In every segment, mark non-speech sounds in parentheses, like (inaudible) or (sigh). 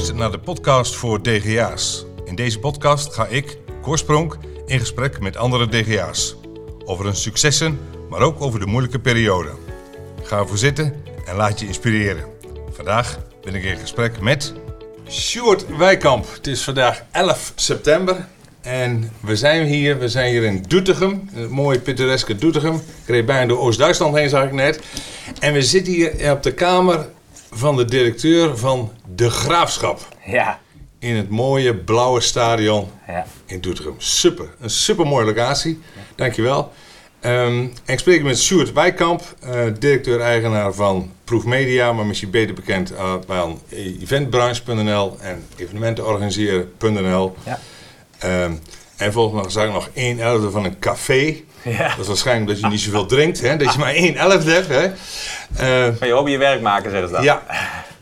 luistert naar de podcast voor DGA's. In deze podcast ga ik, Korspronk, in gesprek met andere DGA's. Over hun successen, maar ook over de moeilijke periode. Ga ervoor zitten en laat je inspireren. Vandaag ben ik in gesprek met Sjoerd Wijkamp. Het is vandaag 11 september en we zijn hier, we zijn hier in Doetinchem, een mooie pittoreske Doetinchem. Ik reed bijna door Oost-Duitsland heen, zag ik net. En we zitten hier op de kamer van de directeur van De Graafschap. Ja. In het mooie blauwe stadion Ja. in Doetinchem. Super, een super mooie locatie. Dankjewel. En ik spreek met Sjoerd Wijkamp, eh, directeur-eigenaar van Proefmedia, maar misschien beter bekend uh, van eventbranche.nl en evenementenorganiseren.nl. Ja. Ehm, en volgens mij zag ik nog 1 elfde van een café. Ja. Dat is waarschijnlijk dat je niet zoveel drinkt, hè? dat je maar 1 elfde hebt. Hè? Eh, Van je hobby je werk maken, zeggen ze dan. ja,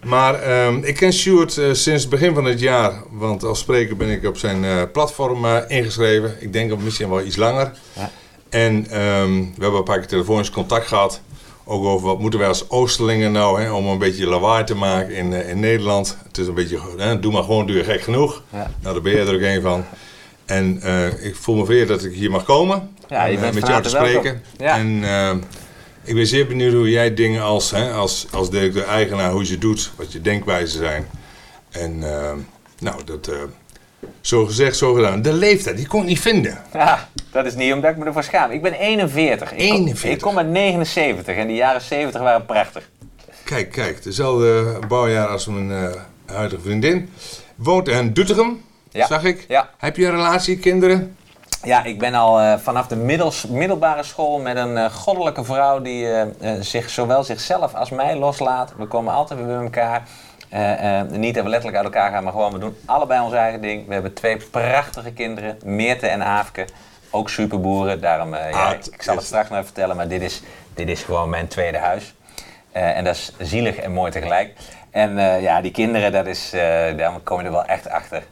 maar ehm, ik ken Stuart eh, sinds het begin van het jaar. Want als spreker ben ik op zijn eh, platform ingeschreven. Ik denk op misschien wel iets langer. Ja. En ehm, we hebben een paar keer telefonisch contact gehad. Ook over wat moeten wij als Oosterlingen nou, hè, om een beetje lawaai te maken in, in Nederland. Het is een beetje, hè, doe maar gewoon, doe je gek genoeg. Ja. Nou, daar ben je er ook een van. En ik voel me vereerd dat ik hier mag komen. Ja, je en, bent eh, met jou te spreken. Ja. En ehm, ik ben zeer benieuwd hoe jij dingen als, hè, als, als directeur-eigenaar, hoe je ze doet, wat je denkwijzen zijn. En ehm, nou, dat, eh, zo gezegd, zo gedaan. De leeftijd, die kon ik niet vinden. Ja, dat is niet omdat ik me ervoor schaam. Ik ben 41. Ik kom- 41. Ik kom uit 79 en de jaren 70 waren prachtig. Kijk, kijk, dezelfde bouwjaar als mijn eh, huidige vriendin. Woont in Doetinchem, Ja. zag ik. Ja. Heb je een relatie, kinderen? Ja, ik ben al eh, vanaf de middels, middelbare school met een eh, goddelijke vrouw die eh, zich, zowel zichzelf als mij loslaat. We komen altijd weer bij elkaar. Niet dat we letterlijk uit elkaar gaan, maar gewoon we doen allebei ons eigen ding. We hebben twee prachtige kinderen, Meerte en Aafke. Ook superboeren, daarom, ja, Ah, ik, ik zal het straks nog even vertellen, maar dit is, dit is gewoon mijn tweede huis. En dat is zielig en mooi tegelijk. En ja, die kinderen, dat is, daar kom je er wel echt achter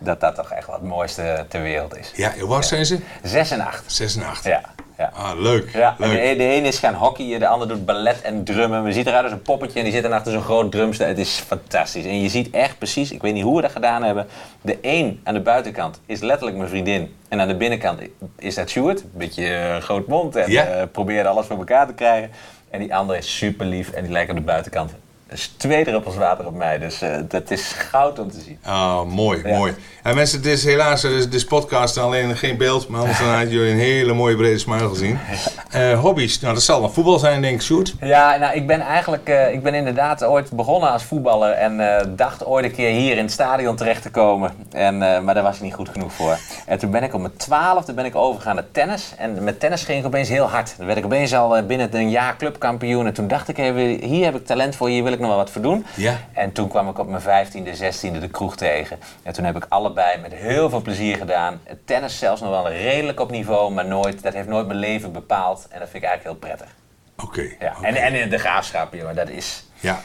dat dat toch echt wat het mooiste ter wereld is. Ja, hoe oud zijn ze? Zes en acht. 6 en 8. Ja. ja. Ah, leuk. Ja, de, een- de ene is gaan hockeyen, de ander doet ballet en drummen. We ziet eruit als een poppetje en die zitten achter zo'n groot drumstel. Het is fantastisch. En je ziet echt precies, ik weet niet hoe we dat gedaan hebben. De een aan de buitenkant is letterlijk mijn vriendin. En aan de binnenkant is dat Stuart. Een beetje eh, groot mond en Ja. eh, probeert alles voor elkaar te krijgen. En die andere is super lief en die lijkt op de buitenkant. Dus twee druppels water op mij. Dus eh, dat is goud om te zien. Ah, mooi, Ja. mooi. En mensen, het is helaas, is, het is podcast alleen geen beeld, maar anders dan hadden jullie een hele mooie brede smile gezien. (laughs) Eh, hobby's, nou dat zal dan voetbal zijn denk ik, Sjoerd. Ja, nou, ik ben eigenlijk, ik ben inderdaad ooit begonnen als voetballer en dacht ooit een keer hier in het stadion terecht te komen. En, maar daar was ik niet goed genoeg voor. En toen ben ik op mijn twaalfde ben ik overgegaan naar tennis. En met tennis ging ik opeens heel hard. Dan werd ik opeens al binnen een jaar clubkampioen. En toen dacht ik, even, hier heb ik talent voor, hier wil ik nog wel wat voor doen. Ja. En toen kwam ik op mijn vijftiende, zestiende de kroeg tegen. En toen heb ik allebei met heel veel plezier gedaan. Het Tennis zelfs nog wel redelijk op niveau, maar nooit, dat heeft nooit mijn leven bepaald. En dat vind ik eigenlijk heel prettig. Oké. Ja, en, en in de graafschap, maar dat is. Ja.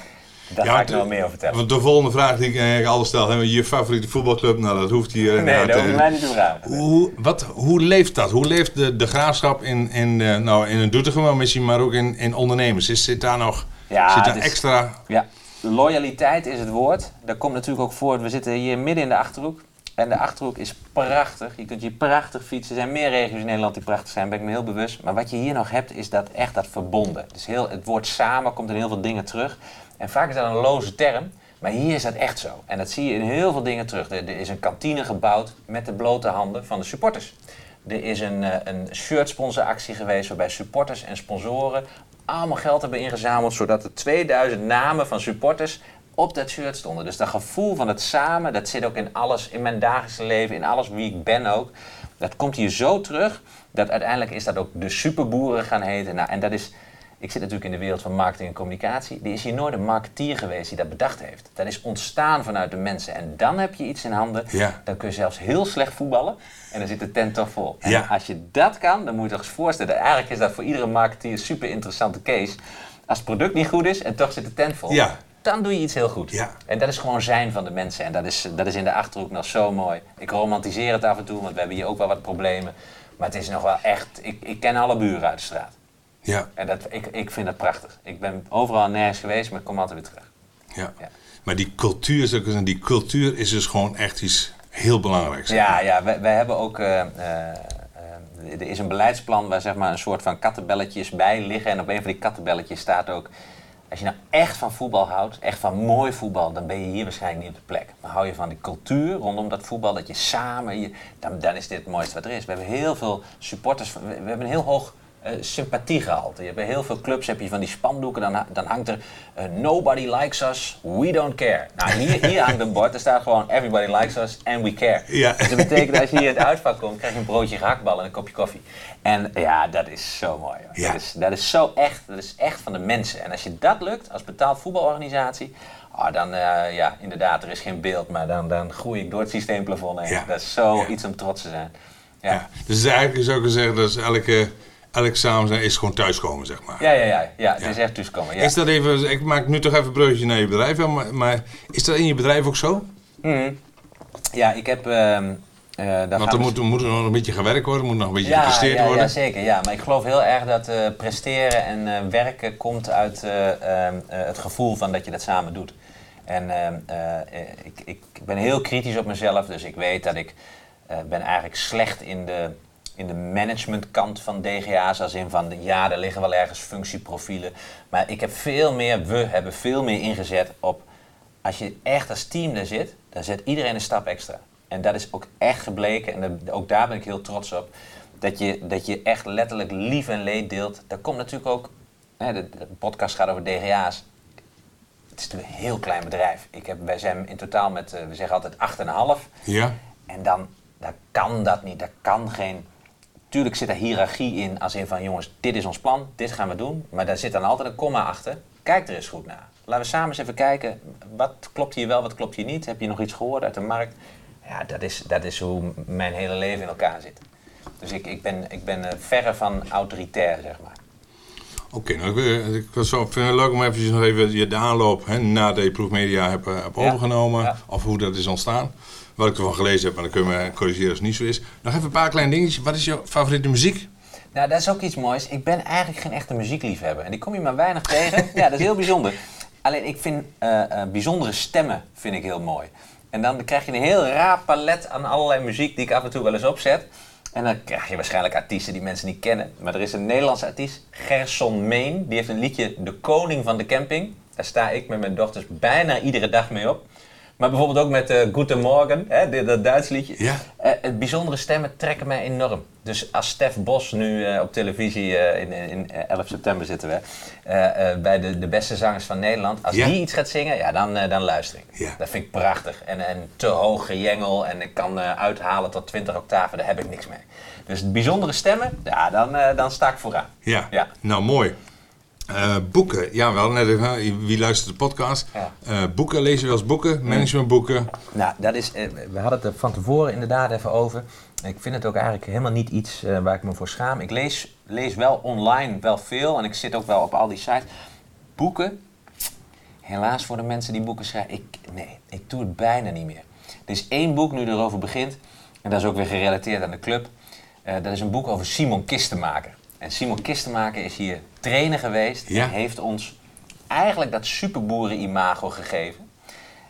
Daar Ja, ga ik wel meer over vertellen. Want de volgende vraag die ik eigenlijk altijd stel, hè, je favoriete voetbalclub, nou dat hoeft hier Nee, dat hoef je eh, mij niet te vragen. Hoe, wat, hoe leeft dat? Hoe leeft de, de graafschap in, in, eh, nou, in een Doetinchem, maar misschien maar ook in, in ondernemers? Is, zit daar nog Ja, zit daar is- extra... Ja, loyaliteit is het woord. Dat komt natuurlijk ook voort. We zitten hier midden in de Achterhoek. En de Achterhoek is prachtig. Je kunt hier prachtig fietsen. Er zijn meer regio's in Nederland die prachtig zijn, daar ben ik me heel bewust. Maar wat je hier nog hebt, is dat echt dat verbonden. Dus heel, het woord samen komt in heel veel dingen terug. En vaak is dat een loze term. Maar hier is dat echt zo. En dat zie je in heel veel dingen terug. Er, er is een kantine gebouwd met de blote handen van de supporters. Er is een, eh, een shirt-sponsoractie geweest waarbij supporters en sponsoren allemaal geld hebben ingezameld, zodat er 2000 namen van supporters op dat shirt stonden. Dus dat gevoel van het samen, dat zit ook in alles, in mijn dagelijkse leven, in alles wie ik ben ook. Dat komt hier zo terug, dat uiteindelijk is dat ook de superboeren gaan heten. Nou, en dat is, ik zit natuurlijk in de wereld van marketing en communicatie. Er is hier nooit een marketeer geweest die dat bedacht heeft. Dat is ontstaan vanuit de mensen. En dan heb je iets in handen, Ja. dan kun je zelfs heel slecht voetballen. En dan zit de tent toch vol. En Ja. als je dat kan, dan moet je toch eens voorstellen. Eigenlijk is dat voor iedere marketeer een super interessante case. Als het product niet goed is en toch zit de tent vol. Ja. Dan doe je iets heel goed. En dat is gewoon zijn van de mensen. En dat is, dat is in de Achterhoek nog zo mooi. Ik romantiseer het af en toe, want we hebben hier ook wel wat problemen. Maar het is nog wel echt... Ik, ik ken alle buren uit de straat. Ja, En dat, ik, ik vind dat prachtig. Ik ben overal en nergens geweest, maar ik kom altijd weer terug. Ja. Maar die cultuur, zou ik zeggen, die cultuur is dus gewoon echt iets heel belangrijks. Ja, ja wij, wij hebben ook. eh, eh, eh, er is een beleidsplan waar zeg maar een soort van kattenbelletjes bij liggen. En op een van die kattenbelletjes staat ook. Als je nou echt van voetbal houdt, echt van mooi voetbal, dan ben je hier waarschijnlijk niet op de plek. Maar hou je van die cultuur rondom dat voetbal, dat je samen, je, dan, dan is dit het mooiste wat er is. We hebben heel veel supporters, we, we hebben een heel hoog eh, sympathiegehalte. Je hebt bij heel veel clubs heb je van die spandoeken, dan, ha- dan hangt er eh, Nobody likes us, we don't care. Nou, hier, hier hangt een bord, er staat gewoon Everybody likes us and we care. Ja. Dus dat betekent als je hier in het uitvak komt, krijg je een broodje gehaktbal en een kopje koffie. En ja, dat is zo mooi. Ja. Dat, is, dat is zo echt, dat is echt van de mensen. En als je dat lukt als betaald voetbalorganisatie, ah, dan eh, ja, inderdaad, er is geen beeld, maar dan, dan groei ik door het systeemplafond heen. Ja. Dat is zo Ja. iets om trots te zijn. Ja. Ja. Dus eigenlijk zou ik zeggen, dat is elke, elk samen zijn is gewoon thuiskomen, zeg maar. Ja, ja, ja, ja, het is echt thuiskomen. Ja. Is dat even, ik maak nu toch even een bruggetje naar je bedrijf, maar, maar is dat in je bedrijf ook zo? Mhm. ja, ik heb. daar Want er we- moet, er moet nog een beetje gewerkt worden, moet nog een beetje ja, gepresteerd ja, worden. Ja, zeker. Ja. Maar ik geloof heel erg dat eh, presteren en eh, werken komt uit eh, ehm, eh, het gevoel van dat je dat samen doet. En ehm, eh, eh, ik, ik ben heel kritisch op mezelf, dus ik weet dat ik ben eigenlijk slecht in de, in de managementkant van DGA's. Als in van, ja, er liggen wel ergens functieprofielen. Maar ik heb veel meer, we hebben veel meer ingezet op als je echt als team daar zit, dan zet iedereen een stap extra. En dat is ook echt gebleken, en dat- ook daar ben ik heel trots op, dat je, dat je echt letterlijk lief en leed deelt. Daar komt natuurlijk ook, hè, de, de podcast gaat over DGA's. Het is natuurlijk een heel klein bedrijf. Ik heb, wij zijn in totaal met, eh, we zeggen altijd 8,5. Ja? En dan, dan kan dat niet. Daar kan geen. Tuurlijk zit er hiërarchie in, als in van jongens, dit is ons plan, dit gaan we doen. Maar daar zit dan altijd een komma achter. Kijk er eens goed naar. Laten we samen eens even kijken, wat klopt hier wel, wat klopt hier niet? Heb je nog iets gehoord uit de markt? Ja, dat is, dat is hoe mijn hele leven in elkaar zit. Dus ik, ik ben, ik ben eh, verre van autoritair, zeg maar. Oké, nou, ik, ik was zo, vind het leuk om eventjes nog even je- de aanloop hè, nadat je proefmedia hebt, eh, hebt Ja. overgenomen, Ja. of hoe dat is ontstaan. Wat ik ervan gelezen heb, maar dan kunnen we corrigeren als het niet zo is. Nog even een paar kleine dingetjes. Wat is jouw favoriete muziek? Nou, dat is ook iets moois. Ik ben eigenlijk geen echte muziekliefhebber. En die kom je maar weinig tegen. (laughs) Ja, dat is heel bijzonder. Alleen ik vind eh, eh, bijzondere stemmen vind ik heel mooi. En dan krijg je een heel raar palet aan allerlei muziek die ik af en toe wel eens opzet. En dan krijg je waarschijnlijk artiesten die mensen niet kennen. Maar er is een Nederlandse artiest, Gerson Meen. Die heeft een liedje De Koning van de Camping. Daar sta ik met mijn dochters bijna iedere dag mee op. Maar bijvoorbeeld ook met eh Goedemorgen, hè, dit- dat Duits liedje. Ja. Eh, het bijzondere stemmen trekken mij enorm. Dus als Stef Bos nu eh, op televisie, in, in eh, 11 september zitten we, bij de, de beste zangers van Nederland. Als Ja. die iets gaat zingen, ja, dan, dan luister ik. Ja. Dat vind ik prachtig. En, en te hoog gejengel en ik kan uithalen tot 20 octaven, daar heb ik niks mee. Dus bijzondere stemmen, ja, dan, dan sta ik vooraan. Ja. Ja. Nou, mooi. Eh, boeken, ja wel, net even, wie luistert de podcast? Ja. Eh, boeken, lezen we wel eens boeken, managementboeken. Nou, dat is, eh, we hadden het er van tevoren inderdaad even over. Ik vind het ook eigenlijk helemaal niet iets waar ik me voor schaam. Ik lees, lees wel online wel veel en ik zit ook wel op al die sites. Boeken, helaas voor de mensen die boeken schrijven, ik, nee, ik doe het bijna niet meer. Er is één boek nu erover begint, en dat is ook weer gerelateerd aan de club. Dat is een boek over Simon Kistenmaker. En Simon Kistenmaker is hier trainer geweest Ja. en heeft ons eigenlijk dat superboeren-imago gegeven.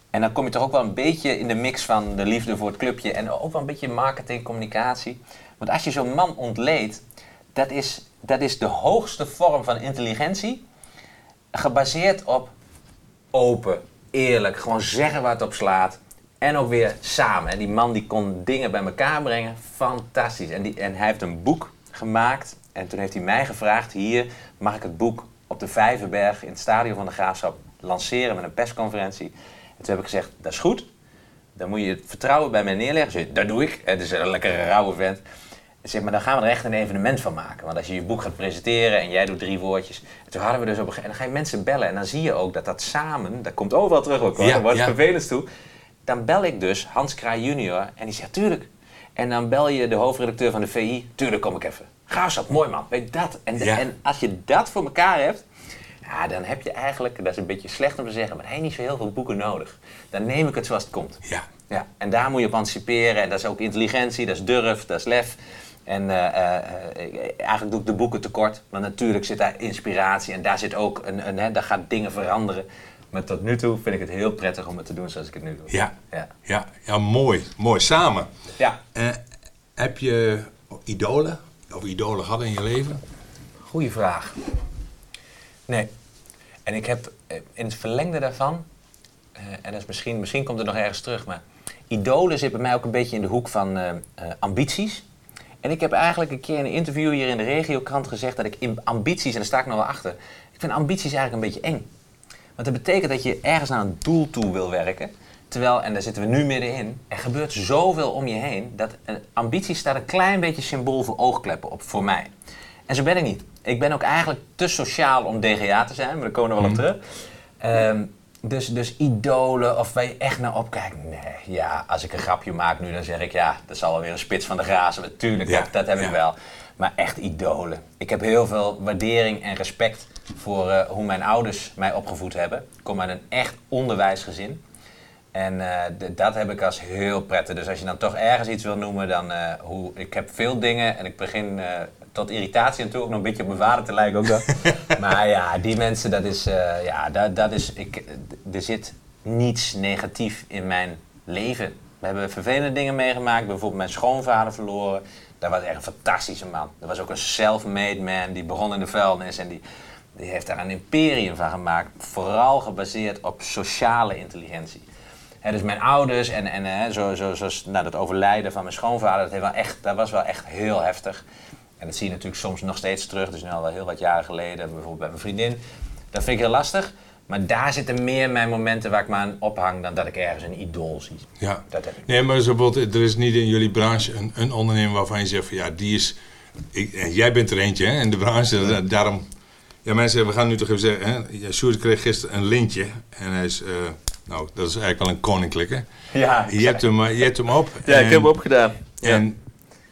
En dan kom je toch ook wel een beetje in de mix van de liefde voor het clubje en ook wel een beetje marketing, communicatie. Want als je zo'n man ontleedt, dat is, dat is de hoogste vorm van intelligentie, gebaseerd op open, eerlijk, gewoon zeggen waar het op slaat. En ook weer samen. En die man die kon dingen bij elkaar brengen, fantastisch. En, die, en hij heeft een boek gemaakt. En toen heeft hij mij gevraagd, hier mag ik het boek op de Vijverberg in het stadion van de Graafschap lanceren met een persconferentie. En toen heb ik gezegd, dat is goed. Dan moet je het vertrouwen bij mij neerleggen. Zeg, dat doe ik. Het is een lekkere rauwe vent. Ik zeg, maar dan gaan we er echt een evenement van maken. Want als je je boek gaat presenteren en jij doet drie woordjes. En toen hadden we dus op een gegeven moment, dan ga je mensen bellen. En dan zie je ook dat dat samen, dat komt overal terug ook hoor. Ja, wordt het ja. vervelend toe. Dan bel ik dus Hans Kraai junior en die zegt, tuurlijk. En dan bel je de hoofdredacteur van de VI, tuurlijk kom ik even. Graafschap, mooi man, weet dat. En, Ja. en als je dat voor elkaar hebt, ja, dan heb je eigenlijk, dat is een beetje slecht om te zeggen, maar je niet zo heel veel boeken nodig. Dan neem ik het zoals het komt. Ja. Ja, en daar moet je op anticiperen. En dat is ook intelligentie, dat is durf, dat is lef. En eh, eh, eh, eigenlijk doe ik de boeken tekort. Maar natuurlijk zit daar inspiratie en daar zit ook een, een hè, daar gaat dingen veranderen. Maar tot nu toe vind ik het heel prettig om het te doen zoals ik het nu doe. Ja, Ja. ja, ja mooi. Mooi, samen. ja. Heb je idolen of idolen gehad in je leven? Goeie vraag. Nee. En ik heb eh, in het verlengde daarvan, eh, en dat is misschien, misschien komt het nog ergens terug, maar idolen zit bij mij ook een beetje in de hoek van eh, ambities. En ik heb eigenlijk een keer in een interview hier in de regiokrant gezegd dat ik in ambities, en daar sta ik nog wel achter, ik vind ambities eigenlijk een beetje eng. Want dat betekent dat je ergens naar een doel toe wil werken. Terwijl, en daar zitten we nu middenin, er gebeurt zoveel om je heen dat een ambitie staat een klein beetje symbool voor oogkleppen op voor mij. En zo ben ik niet. Ik ben ook eigenlijk te sociaal om DGA te zijn, maar daar komen we wel op terug. Ehm, dus, dus idolen of waar je echt naar opkijkt. Nee, ja, als ik een grapje maak nu, dan zeg ik ja, dat zal wel weer een spits van de grazen. Natuurlijk, Ja, dat, dat heb ja. ik wel. Maar echt idolen. Ik heb heel veel waardering en respect voor eh, hoe mijn ouders mij opgevoed hebben. Ik kom uit een echt onderwijsgezin. En eh, dat heb ik als heel prettig. Dus als je dan toch ergens iets wil noemen, dan eh, hoe ik heb veel dingen en ik begin eh, tot irritatie en toe ook nog een beetje op mijn vader te lijken ook dat. (laughs) maar ja, die mensen, dat is, ja, dat, dat is, ik, er zit niets negatief in mijn leven. We hebben vervelende dingen meegemaakt. Bijvoorbeeld mijn schoonvader verloren. Dat was echt een fantastische man. Dat was ook een self-made man. Die begon in de vuilnis en die, die heeft daar een imperium van gemaakt. Vooral gebaseerd op sociale intelligentie. Dus mijn ouders en, en hè, zo, zo, zoals nou, dat overlijden van mijn schoonvader, dat, heeft wel echt, dat was wel echt heel heftig. En dat zie je natuurlijk soms nog steeds terug. Dus nu al heel wat jaren geleden, bijvoorbeeld bij mijn vriendin. Dat vind ik heel lastig. Maar daar zitten meer mijn momenten waar ik me aan ophang dan dat ik ergens een idool zie. Ja. Dat heb ik. Nee, maar zo bijvoorbeeld, er is niet in jullie branche een, een ondernemer waarvan je zegt van ja, die is. Ik, en jij bent er eentje hè, in de branche, da- daarom. Ja, mensen, we gaan nu toch even zeggen. Hè, ja, Sjoerd kreeg gisteren een lintje. En hij is. eh, nou, dat is eigenlijk wel een koninklijke. Ja, Je hebt hem, eh, je hebt hem op. ja ik heb hem opgedaan. En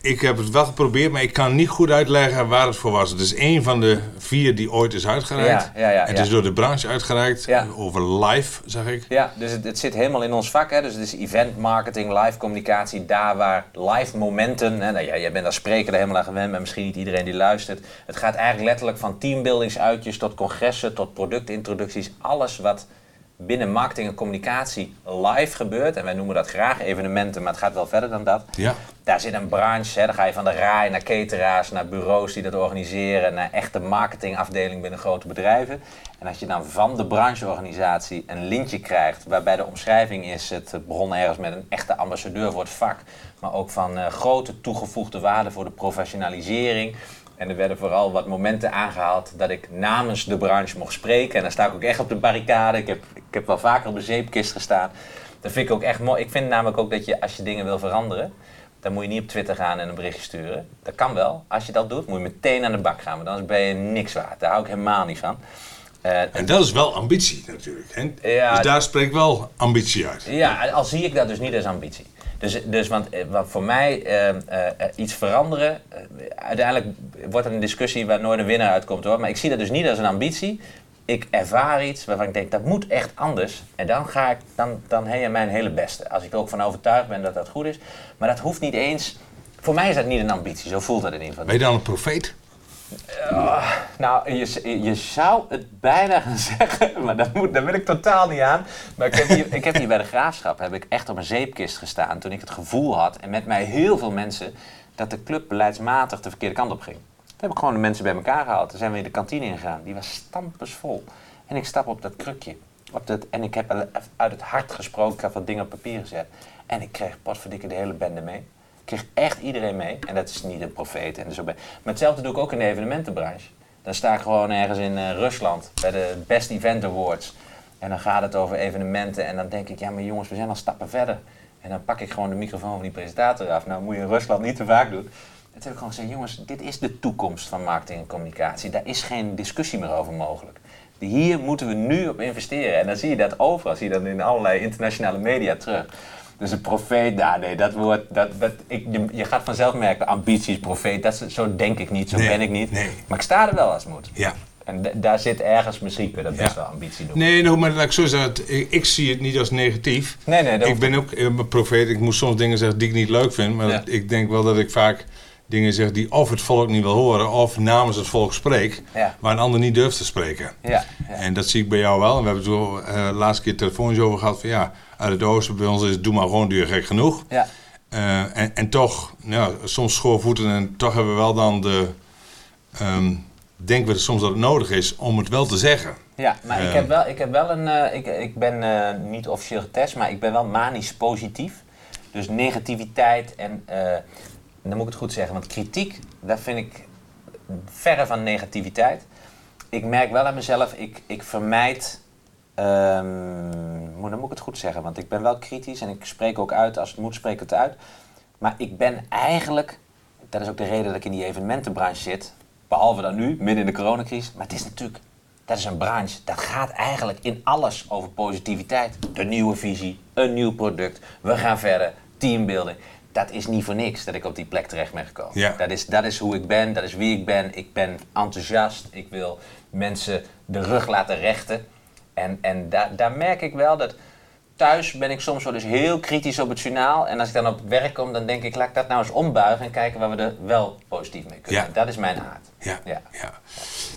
ik heb het wel geprobeerd, maar ik kan niet goed uitleggen waar het voor was. Het is één van de vier die ooit is uitgereikt. Ja, ja, ja, het ja. is door de branche uitgereikt. Ja. Over live, zeg ik. Ja, dus het, het zit helemaal in ons vak. Hè? Dus het is event marketing, live communicatie, daar waar live momenten. Hè? Nou, ja, jij bent als spreker er helemaal aan gewend, maar misschien niet iedereen die luistert. Het gaat eigenlijk letterlijk van teambuildingsuitjes tot congressen, tot productintroducties. Alles wat binnen marketing en communicatie live gebeurt. En wij noemen dat graag evenementen, maar het gaat wel verder dan dat. Ja. Daar zit een branche, hè. dan ga je van de RAI naar cateraars, naar bureaus die dat organiseren, naar echte marketingafdeling binnen grote bedrijven. En als je dan van de brancheorganisatie een lintje krijgt, waarbij de omschrijving is, het begon ergens met een echte ambassadeur voor het vak, maar ook van eh, grote toegevoegde waarde voor de professionalisering. En er werden vooral wat momenten aangehaald dat ik namens de branche mocht spreken. En dan sta ik ook echt op de barricade. Ik heb, ik heb wel vaker op de zeepkist gestaan. Dat vind ik ook echt mooi. Ik vind namelijk ook dat je, als je dingen wil veranderen, dan moet je niet op Twitter gaan en een berichtje sturen. Dat kan wel. Als je dat doet, moet je meteen aan de bak gaan. Want anders ben je niks waard. Daar hou ik helemaal niet van. Eh, En dat is wel ambitie natuurlijk. Hè? Ja. dus daar spreekt wel ambitie uit. Ja, al zie ik dat dus niet als ambitie. Dus, dus want eh, wat voor mij eh, eh, eh, iets veranderen, uiteindelijk wordt er een discussie waar nooit een winnaar uitkomt hoor. Maar ik zie dat dus niet als een ambitie. Ik ervaar iets waarvan ik denk dat moet echt anders. En dan ga ik, dan, dan je mijn hele beste. Als ik er ook van overtuigd ben dat dat goed is. Maar dat hoeft niet eens. Voor mij is dat niet een ambitie, zo voelt dat in ieder geval. Ben je dan een profeet? Nou, je, je zou het bijna gaan (laughs) zeggen, maar dat, moet, daar wil ik totaal niet aan. Maar ik heb, hier, ik heb hier bij de graafschap heb ik echt op een zeepkist gestaan toen ik het gevoel had, en met mij heel veel mensen, dat de club beleidsmatig de verkeerde kant op ging. Toen heb ik gewoon de mensen bij elkaar gehaald. Toen zijn we in de kantine ingegaan. Die was stampensvol. En ik stap op dat krukje. Op dat, en ik heb uit het hart gesproken. Ik heb wat dingen op papier gezet. En ik kreeg potverdikke de hele bende mee. Kreeg echt iedereen mee. En dat is niet een profeet. En zo. Maar hetzelfde doe ik ook in de evenementenbranche. Dan sta ik gewoon ergens in eh, Rusland bij de Best Event Awards. En dan gaat het over evenementen. En dan denk ik, ja maar jongens, we zijn al stappen verder. En dan pak ik gewoon de microfoon van die presentator af. Nou moet je in Rusland niet te vaak doen. En heb ik gewoon gezegd, jongens, dit is de toekomst van marketing en communicatie. Daar is geen discussie meer over mogelijk. Hier moeten we nu op investeren. En dan zie je dat overal, zie je dat in allerlei internationale media terug. Dus een profeet, nou nee, dat woord, dat, dat, ik, je, je gaat vanzelf merken, ambities, profeet, dat, zo denk ik niet, zo Nee, ben ik niet. nee. Maar ik sta er wel als moet. Ja. En daar zit ergens, misschien kun je dat best Ja. wel ambitie doen. Nee, nou, maar laat ik zo zeggen, ik, ik zie het niet als negatief. Nee, nee, dat ik ben ook eh, een profeet. Ik moet soms dingen zeggen die ik niet leuk vind. Maar Ja. ik denk wel dat ik vaak dingen zegt die of het volk niet wil horen of namens het volk spreekt, Ja. waar een ander niet durft te spreken. Ja, ja. En dat zie ik bij jou wel. En we hebben het zo eh, laatste keer telefonisch over gehad van ja, uit het oosten bij ons is het doe maar gewoon duur gek genoeg. ja. Eh, en, en toch, ja, soms schoorvoeten en toch hebben we wel dan de, ehm, denken we soms dat het nodig is om het wel te zeggen. Ja, maar ik Eh. heb wel, ik heb wel een. eh, ik, ik ben niet officieel getest, maar ik ben wel manisch positief. Dus negativiteit en. dan moet ik het goed zeggen, want kritiek, dat vind ik verre van negativiteit. Ik merk wel aan mezelf, ik, ik vermijd. Moet, dan moet ik het goed zeggen, want ik ben wel kritisch en ik spreek ook uit. Als het moet, spreek ik het uit. Maar ik ben eigenlijk. Dat is ook de reden dat ik in die evenementenbranche zit. Behalve dan nu, midden in de coronacrisis. Maar het is natuurlijk dat is een branche, dat gaat eigenlijk in alles over positiviteit. De nieuwe visie, een nieuw product, we gaan verder, teambuilding. Dat is niet voor niks dat ik op die plek terecht ben gekomen. Ja. Dat, is, dat is hoe ik ben, dat is wie ik ben. Ik ben enthousiast, ik wil mensen de rug laten rechten. En, en daar daar merk ik wel dat thuis ben ik soms wel eens heel kritisch op het journaal. En als ik dan op werk kom, dan denk ik, laat ik dat nou eens ombuigen en kijken waar we er wel positief mee kunnen. Ja. Dat is mijn aard. Ja, Ja. ja.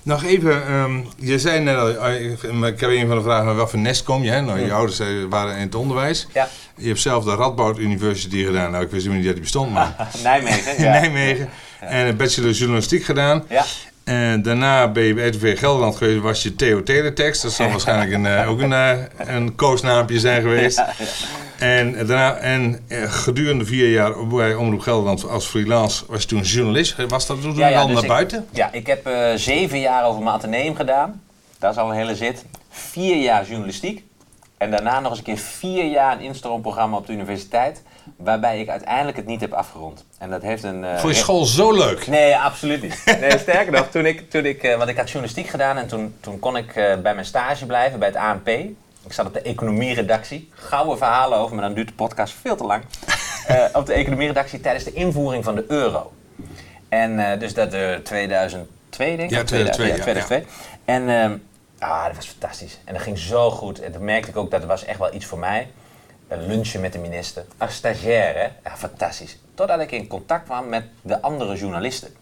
Nog even, ehm, je zei net al, eh, ik heb een van de vragen, wat voor nest kom je? Hè? Nou, je ouders eh, waren in het onderwijs. Ja. Je hebt zelf de Radboud University gedaan. Nou, ik wist niet dat die bestond, maar (laughs) Nijmegen. (laughs) Nijmegen. En een bachelor journalistiek gedaan. Ja. En daarna ben je bij RTV Gelderland geweest, was je Theo Teletext. Dat zal waarschijnlijk een, eh, ook een, eh, een koosnaampje zijn geweest. En, daarna, en eh, gedurende vier jaar bij Omroep Gelderland als freelance was je toen journalist. Was dat toen Ja, al dus naar ik- buiten? Ja, ik heb zeven jaar over mijn ateneum gedaan. Dat is al een hele zit. Vier jaar journalistiek. En daarna nog eens een keer vier jaar een instroomprogramma op de universiteit. Waarbij ik uiteindelijk het niet heb afgerond. En dat heeft een... Vond je school zo leuk? Nee, absoluut niet. Nee, (laughs) sterker nog, toen ik, toen ik, eh, want ik had journalistiek gedaan en toen, toen kon ik eh, bij mijn stage blijven bij het ANP. Ik zat op de economieredactie. Gouden verhalen over, maar dan duurt de podcast veel te lang. (laughs) Op de economieredactie tijdens de invoering van de euro. En dus dat eh 2002 denk ik. Ja, 2002, ja, 2002. En ehm, ah, dat was fantastisch. En dat ging zo goed. En toen merkte ik ook dat het was echt wel iets voor mij. Een lunchen met de minister. Als stagiair, hè? Ja, fantastisch. Totdat ik in contact kwam met de andere journalisten.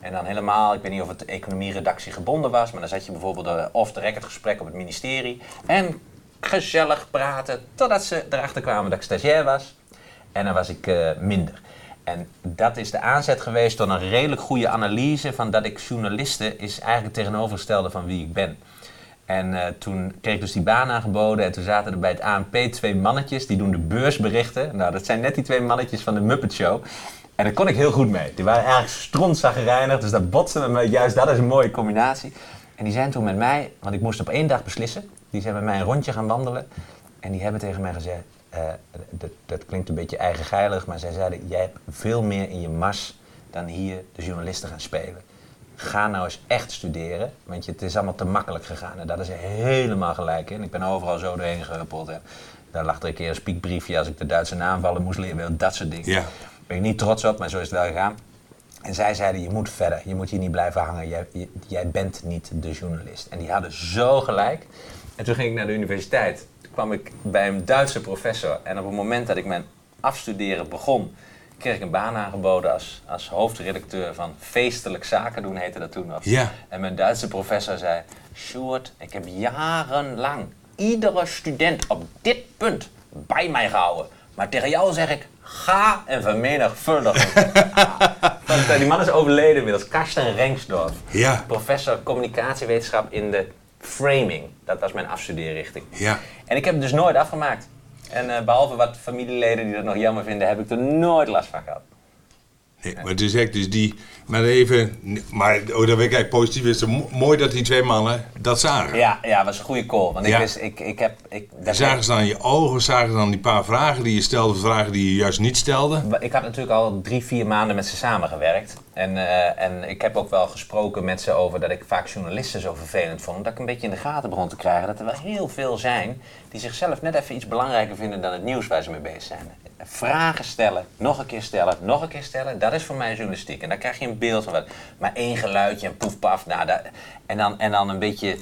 En dan helemaal, ik weet niet of het economieredactie gebonden was, maar dan zat je bijvoorbeeld een off-the-record gesprek op het ministerie. En gezellig praten, totdat ze erachter kwamen dat ik stagiair was. En dan was ik eh, minder. En dat is de aanzet geweest tot een redelijk goede analyse van dat ik journalisten is eigenlijk tegenovergestelde van wie ik ben. En eh, toen kreeg ik dus die baan aangeboden en toen zaten er bij het ANP twee mannetjes, die doen de beursberichten. Nou, dat zijn net die twee mannetjes van de Muppet Show. En daar kon ik heel goed mee. Die waren eigenlijk strontzaggerijnig, dus dat botste met me. Juist dat is een mooie combinatie. En die zijn toen met mij, want ik moest op één dag beslissen. Die zijn met mij een rondje gaan wandelen. En die hebben tegen mij gezegd, eh, dat, dat klinkt een beetje eigengeilig, maar zij zeiden, jij hebt veel meer in je mas dan hier de journalisten gaan spelen. Ga nou eens echt studeren, want je, het is allemaal te makkelijk gegaan. En dat is helemaal gelijk in. Ik ben overal zo doorheen gehuppeld. En daar lag er een keer een spiekbriefje als ik de Duitse naamvallen moest leren. Dat soort dingen. Ja. Daar ben ik niet trots op, maar zo is het wel gegaan. En zij zeiden, je moet verder, je moet hier niet blijven hangen. Jij, je- jij bent niet de journalist. En die hadden zo gelijk. En toen ging ik naar de universiteit. Toen kwam ik bij een Duitse professor. En op het moment dat ik mijn afstuderen begon, kreeg ik een baan aangeboden als, als hoofdredacteur van Feestelijk Zaken doen, heette dat toen nog. Ja. En mijn Duitse professor zei, Sjoerd, ik heb jarenlang iedere student op dit punt bij mij gehouden. Maar tegen jou zeg ik, ga en vermenigvuldig. (laughs) Ah, eh, die man is overleden inmiddels, Karsten Rengsdorf. Ja. Professor communicatiewetenschap in de framing. Dat was mijn afstudeerrichting. Ja. En ik heb het dus nooit afgemaakt. En eh, behalve wat familieleden die dat nog jammer vinden, heb ik er nooit last van gehad. Nee, maar het is echt dus die... Maar even... Maar oh, dat ik eigenlijk positief. Het is mo- mooi dat die twee mannen dat zagen. Ja, ja, was een goede call. Want ik, wist, ik, ik heb... Ik, dat Zagen ze dan je ogen, zagen ze dan die paar vragen die je stelde, vragen die je juist niet stelde. Ik had natuurlijk al drie, vier maanden met ze samengewerkt. En, eh, en ik heb ook wel gesproken met ze over dat ik vaak journalisten zo vervelend vond. Dat ik een beetje in de gaten begon te krijgen dat er wel heel veel zijn die zichzelf net even iets belangrijker vinden dan het nieuws waar ze mee bezig zijn. Vragen stellen, nog een keer stellen, nog een keer stellen, dat is voor mij journalistiek. En dan krijg je een beeld van wat. Maar één geluidje en poef paf. Nou, dat, en, dan, en dan een beetje,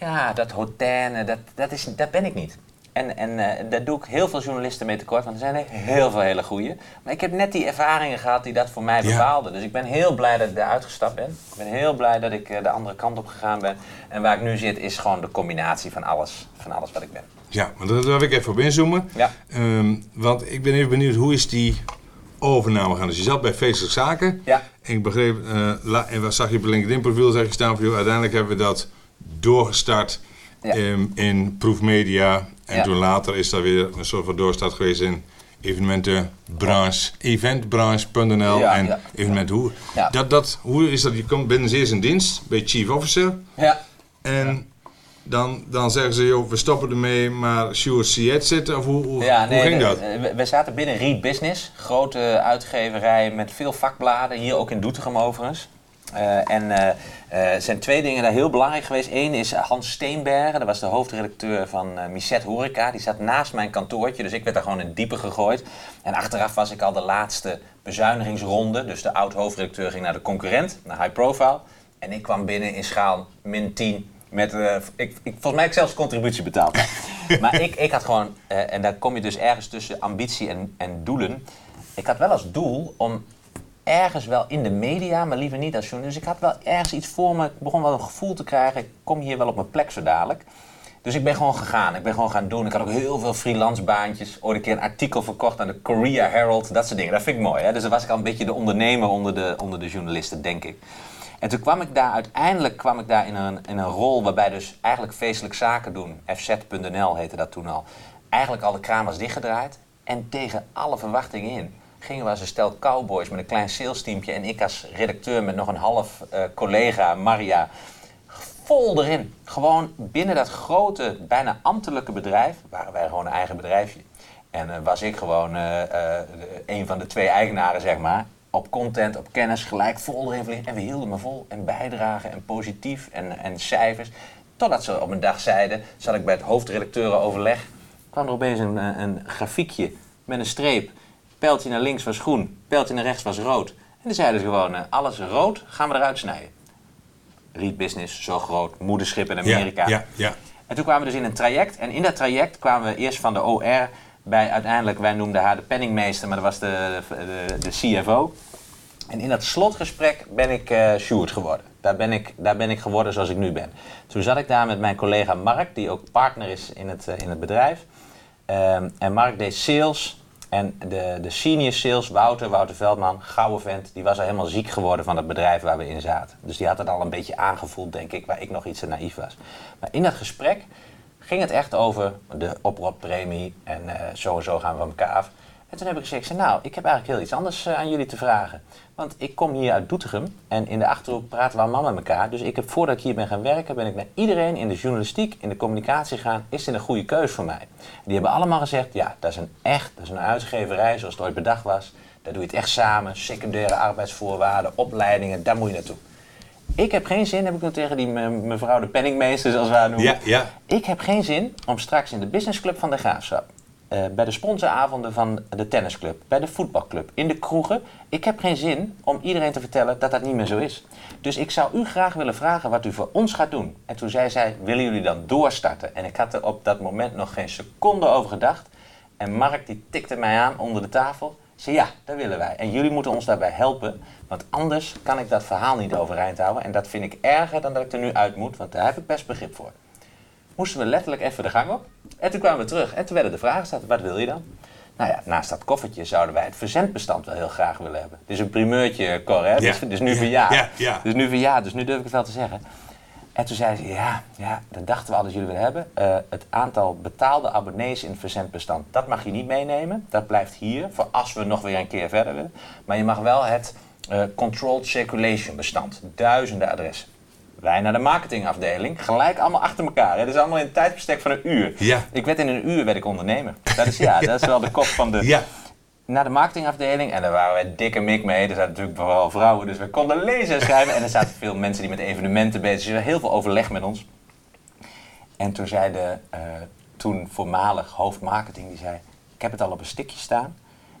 ja, dat hotane, dat, dat, is, dat ben ik niet. En, en eh, daar doe ik heel veel journalisten mee tekort, want er zijn er heel veel hele goeie. Maar ik heb net die ervaringen gehad die dat voor mij Ja. bepaalden. Dus ik ben heel blij dat ik daar uitgestapt ben. Ik ben heel blij dat ik eh, de andere kant op gegaan ben. En waar ik nu zit is gewoon de combinatie van alles, van alles wat ik ben. Ja, maar daar wil ik even op inzoomen. Ja. Ehm, want ik ben even benieuwd, hoe is die overname gaan? Dus je zat bij Feestelijk Zaken. Ja. En ik begreep, eh, la- en wat zag je op je LinkedIn-profiel, zeg je staan van, joh, uiteindelijk hebben we dat doorgestart Ja. ehm, in proefmedia. En Ja. toen later is daar weer een soort van doorstart geweest in evenementenbranche, eventbranche.nl Ja, en ja. evenement hoe. Ja. Dat, dat, hoe is dat? Je komt binnen eerst in dienst bij Chief Officer. Ja. En dan, dan zeggen ze, joh, we stoppen ermee, maar Sjoerd je het zitten? Of hoe, hoe, Ja, hoe nee, ging dat? we, zaten binnen Read Business, grote uitgeverij met veel vakbladen, hier ook in Doetinchem overigens. Eh, en eh, eh, er zijn twee dingen daar heel belangrijk geweest. Eén is Hans Steenbergen, dat was de hoofdredacteur van eh Misset Horeca. Die zat naast mijn kantoortje, dus ik werd daar gewoon in het diepe gegooid. En achteraf was ik al de laatste bezuinigingsronde. Dus de oud-hoofdredacteur ging naar de concurrent, naar High Profile. En ik kwam binnen in schaal min 10. Met, eh, ik, ik, volgens mij heb ik zelfs contributie betaald. (laughs) maar ik, ik had gewoon, eh, en daar kom je dus ergens tussen ambitie en, en doelen. Ik had wel als doel om ergens wel in de media, maar liever niet als journalist. Dus ik had wel ergens iets voor me. Ik begon wel een gevoel te krijgen. Ik kom hier wel op mijn plek zo dadelijk. Dus ik ben gewoon gegaan. Ik ben gewoon gaan doen. Ik had ook heel veel freelance baantjes. Ooit een keer een artikel verkocht aan de Korea Herald. Dat soort dingen. Dat vind ik mooi. Hè? Dus dan was ik al een beetje de ondernemer onder de, onder de journalisten, denk ik. En toen kwam ik daar uiteindelijk kwam ik daar in een, in een rol waarbij dus eigenlijk feestelijk zaken doen. FZ.nl heette dat toen al. Eigenlijk al de kraan was dichtgedraaid. En tegen alle verwachtingen in gingen we als een stel cowboys met een klein salesteampje. En ik als redacteur met nog een half eh, collega, Maria, vol erin. Gewoon binnen dat grote, bijna ambtelijke bedrijf, waren wij gewoon een eigen bedrijfje. En eh, was ik gewoon eh, een van de twee eigenaren, zeg maar. Op content, op kennis, gelijk vol erin vliegen. En we hielden me vol. En bijdragen en positief en, en cijfers. Totdat ze op een dag zeiden, zat ik bij het hoofdredacteurenoverleg. kwam er opeens een, eh, een grafiekje met een streep. Pijltje naar links was groen, pijltje naar rechts was rood. En toen zeiden ze gewoon, eh, alles rood gaan we eruit snijden. Read Business, zo groot, moederschip in Amerika. Ja, ja, En toen kwamen we dus in een traject. En in dat traject kwamen we eerst van de OR bij uiteindelijk, wij noemden haar de penningmeester, maar dat was de, de, de CFO. En in dat slotgesprek ben ik eh Sjoerd geworden. Daar ben, ik, daar ben ik geworden zoals ik nu ben. Toen zat ik daar met mijn collega Mark, die ook partner is in het, eh, in het bedrijf. Ehm, en Mark deed sales. En de, de senior sales, Wouter, Wouter Veldman, gouden vent, die was al helemaal ziek geworden van het bedrijf waar we in zaten. Dus die had het al een beetje aangevoeld, denk ik, waar ik nog iets te naïef was. Maar in dat gesprek ging het echt over de oprotpremie en eh, zo en zo gaan we van elkaar af. En toen heb ik gezegd, nou, ik heb eigenlijk heel iets anders eh, aan jullie te vragen. Want ik kom hier uit Doetinchem en in de Achterhoek praten we allemaal met elkaar. Dus ik heb, voordat ik hier ben gaan werken, ben ik naar iedereen in de journalistiek, in de communicatie gegaan. Is dit een goede keus voor mij? Die hebben allemaal gezegd, ja, dat is een echt, dat is een uitgeverij zoals het ooit bedacht was. Daar doe je het echt samen, secundaire arbeidsvoorwaarden, opleidingen, daar moet je naartoe. Ik heb geen zin, heb ik nu tegen die me- mevrouw de penningmeester, zoals we haar noemen. Ja, ja. Ik heb geen zin om straks in de businessclub van de Graafschap, eh, bij de sponsoravonden van de tennisclub, bij de voetbalclub, in de kroegen. Ik heb geen zin om iedereen te vertellen dat dat niet meer zo is. Dus ik zou u graag willen vragen wat u voor ons gaat doen. En toen zei zij, willen jullie dan doorstarten? En ik had er op dat moment nog geen seconde over gedacht. En Mark die tikte mij aan onder de tafel. Zei ja, dat willen wij. En jullie moeten ons daarbij helpen. Want anders kan ik dat verhaal niet overeind houden. En dat vind ik erger dan dat ik er nu uit moet. Want daar heb ik best begrip voor. Moesten we letterlijk even de gang op. En toen kwamen we terug. En toen werden de vragen gesteld. Wat wil je dan? Nou ja, naast dat koffertje zouden wij het verzendbestand wel heel graag willen hebben. Het is een primeurtje, Cor, hè? Het is nu Ja, verjaard. ja, ja. Is nu verjaard, dus nu durf ik het wel te zeggen. En toen zei ze, ja, ja, dat dachten we al dat jullie willen hebben. Eh, het aantal betaalde abonnees in het verzendbestand, dat mag je niet meenemen. Dat blijft hier, voor als we nog weer een keer verder willen. Maar je mag wel het eh, controlled circulation bestand, duizenden adressen. Wij naar de marketingafdeling, gelijk allemaal achter elkaar. Dat is allemaal in een tijdbestek van een uur. Ja. Ik werd in een uur werd ik ondernemer. Dat is, ja, (laughs) dat is wel de kop van de, Ja. Naar de marketingafdeling. En daar waren wij dikke mik mee. Er zaten natuurlijk vooral vrouwen, dus we konden lezen en schrijven. En er zaten veel mensen die met evenementen bezig zijn. Heel veel overleg met ons. En toen zei de eh, toen voormalig hoofdmarketing, die zei... Ik heb het al op een stikje staan.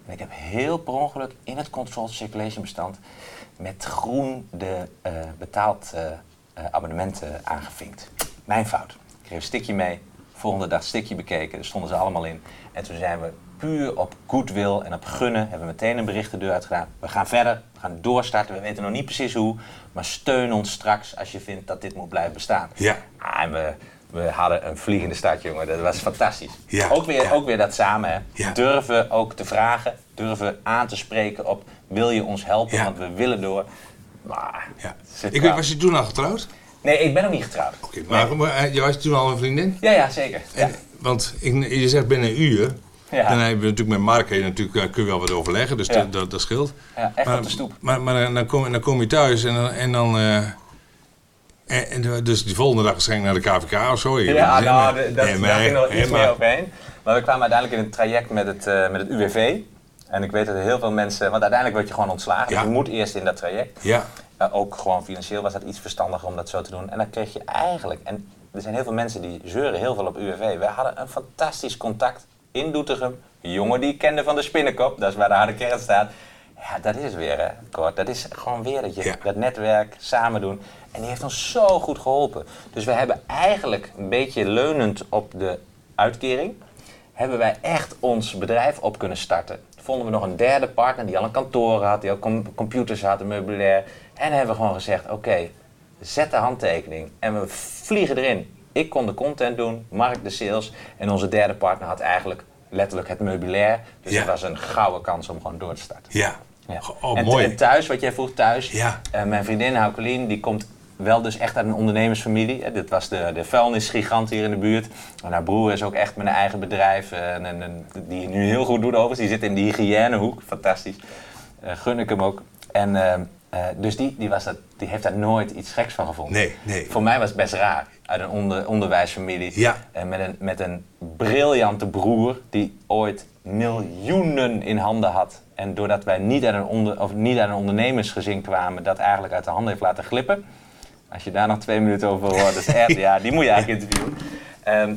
En ik heb heel per ongeluk in het controlled circulation bestand... met groen de eh, betaald eh, abonnementen aangevinkt. Mijn fout. Ik kreeg een stikje mee. Volgende dag stikje bekeken, daar stonden ze allemaal in. En toen zijn we puur op goodwill en op gunnen, hebben we meteen een bericht de deur uitgedaan. We gaan verder, we gaan doorstarten, we weten nog niet precies hoe, maar steun ons straks als je vindt dat dit moet blijven bestaan. Ja. Ah, en we, we hadden een vliegende start, jongen. Dat was fantastisch. Ja, ook, weer, ja. ook weer dat samen, hè. Ja. Durven ook te vragen, durven aan te spreken op... wil je ons helpen, want we willen door. Maar, Ik weet, was je toen al getrouwd? Nee, ik ben nog niet getrouwd. Oké, maar, maar eh, je was toen al een vriendin? Ja, ja, zeker. En, want ik, je zegt binnen een uur. Ja. Dan hebben we natuurlijk met Mark je natuurlijk, eh, kun je wel wat overleggen, dus Ja. dat, dat, scheelt. Ja, echt maar, op de stoep. Maar, maar dan, dan, kom, dan kom je thuis en dan. En dan eh, en, dus die volgende dag waarschijnlijk naar de KVK of zo. Je Ja, nou, dat, daar ging nog iets maar- meer overheen. Maar we kwamen uiteindelijk in een traject met het, eh, met het UWV. En ik weet dat er heel veel mensen... Want uiteindelijk word je gewoon ontslagen. Ja. Je moet eerst in dat traject. Ja, Uh, ook gewoon financieel was dat iets verstandiger om dat zo te doen. En dan kreeg je eigenlijk, en er zijn heel veel mensen die zeuren heel veel op UWV. Wij hadden een fantastisch contact in Doetinchem. Een jongen die ik kende van de Spinnenkop, dat is waar de harde kern staat. Ja, dat is weer, hè, Kort. Dat is gewoon weer dat je Ja. dat netwerk samen doen. En die heeft ons zo goed geholpen. Dus we hebben eigenlijk een beetje leunend op de uitkering, hebben wij echt ons bedrijf op kunnen starten. Vonden we nog een derde partner die al een kantoor had, die al com- computers had, een meubilair. En hebben we gewoon gezegd, oké, zet de handtekening en we vliegen erin. Ik kon de content doen, Mark de sales en onze derde partner had eigenlijk letterlijk het meubilair. Dus Ja. het was een gouden kans om gewoon door te starten. ja. Ja. Oh, en, mooi. en thuis, wat jij vroeg thuis, Ja. eh, mijn vriendin Haukelien, die komt wel dus echt uit een ondernemersfamilie. Hè. Dit was de, de vuilnisgigant hier in de buurt. En haar broer is ook echt met een eigen bedrijf, eh, en, en, die nu heel goed doet overigens. Die zit in de hygiënehoek, fantastisch. Eh, gun ik hem ook. En, eh, eh, dus die, die, was dat, die heeft daar nooit iets geks van gevonden. Nee, nee. Voor mij was het best raar. Uit een onder, onderwijsfamilie. Ja. En met een, met een briljante broer die ooit miljoenen in handen had. En doordat wij niet uit een, onder, of niet uit een ondernemersgezin kwamen, dat eigenlijk uit de handen heeft laten glippen. Als je daar nog twee minuten over hoort, is echt, ja, die moet je eigenlijk interviewen. Ehm,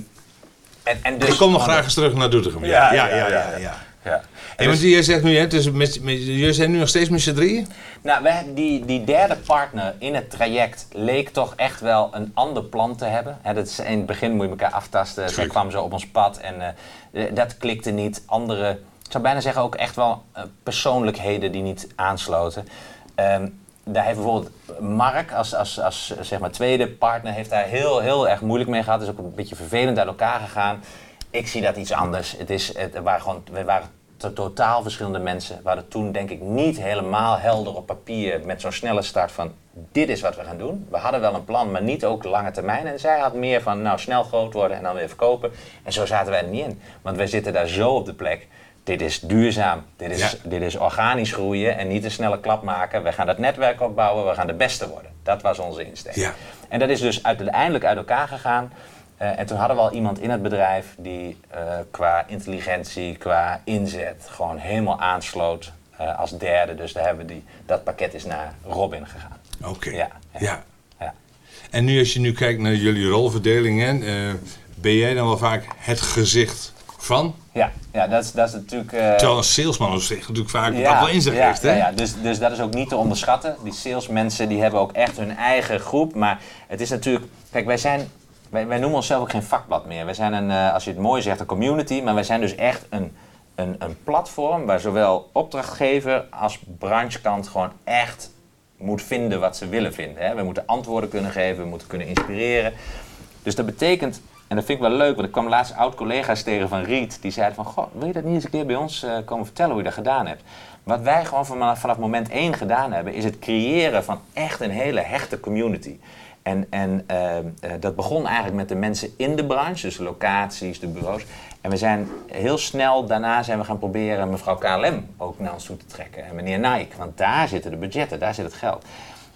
en, en dus, ik kom nog graag eens terug naar Doetinchem. Ja, ja, ja. ja, ja. Ja. Hey, want jij zegt nu, hè, dus met, met, jullie zijn nu nog steeds met z'n drieën? Nou, die, die derde partner in het traject leek toch echt wel een ander plan te hebben. Hè, dat is, in het begin moet je elkaar aftasten. Zij kwam zo op ons pad en eh, eh, dat klikte niet. Andere, ik zou bijna zeggen ook echt wel eh, persoonlijkheden die niet aansloten. Ehm, daar heeft bijvoorbeeld Mark als, als, als zeg maar tweede partner heeft daar heel, heel erg moeilijk mee gehad. Is ook een beetje vervelend uit elkaar gegaan. Ik zie dat iets anders. Het is, het, waren gewoon, we waren totaal verschillende mensen. We hadden toen denk ik niet helemaal helder op papier met zo'n snelle start van dit is wat we gaan doen. We hadden wel een plan, maar niet ook lange termijn. En zij had meer van nou snel groot worden en dan weer verkopen. En zo zaten wij er niet in. Want wij zitten daar zo op de plek. Dit is duurzaam. Dit is, Ja. dit is organisch groeien en niet een snelle klap maken. We gaan dat netwerk opbouwen, we gaan de beste worden. Dat was onze insteek. Ja. En dat is dus uiteindelijk uit elkaar gegaan. Eh, en toen hadden we al iemand in het bedrijf die eh, qua intelligentie, qua inzet gewoon helemaal aansloot eh, als derde. Dus daar hebben we die, dat pakket is naar Robin gegaan. Oké. Ja, Ja. ja. Ja. En nu als je nu kijkt naar jullie rolverdeling, hè, eh, ben jij dan wel vaak het gezicht van? Ja, ja dat, is, dat is natuurlijk... eh, Terwijl een salesman op zich natuurlijk vaak dat wel in zich ja, heeft, hè? Ja, ja. Dus, dus dat is ook niet te onderschatten. Die salesmensen die hebben ook echt hun eigen groep. Maar het is natuurlijk... Kijk, wij zijn... Wij, wij noemen onszelf ook geen vakblad meer. Wij zijn een, eh, als je het mooi zegt, een community. Maar wij zijn dus echt een, een, een platform waar zowel opdrachtgever als branchekant gewoon echt moet vinden wat ze willen vinden. Hè. We moeten antwoorden kunnen geven, we moeten kunnen inspireren. Dus dat betekent, en dat vind ik wel leuk, want ik kwam laatst oud-collega's tegen van Riet. Die zeiden van, goh, wil je dat niet eens een keer bij ons eh, komen vertellen hoe je dat gedaan hebt? Wat wij gewoon vanaf, vanaf moment één gedaan hebben, is het creëren van echt een hele hechte community. En, en eh, eh, dat begon eigenlijk met de mensen in de branche, dus de locaties, de bureaus. En we zijn heel snel daarna zijn we gaan proberen mevrouw KLM ook naar ons toe te trekken. En meneer Nike, want daar zitten de budgetten, daar zit het geld.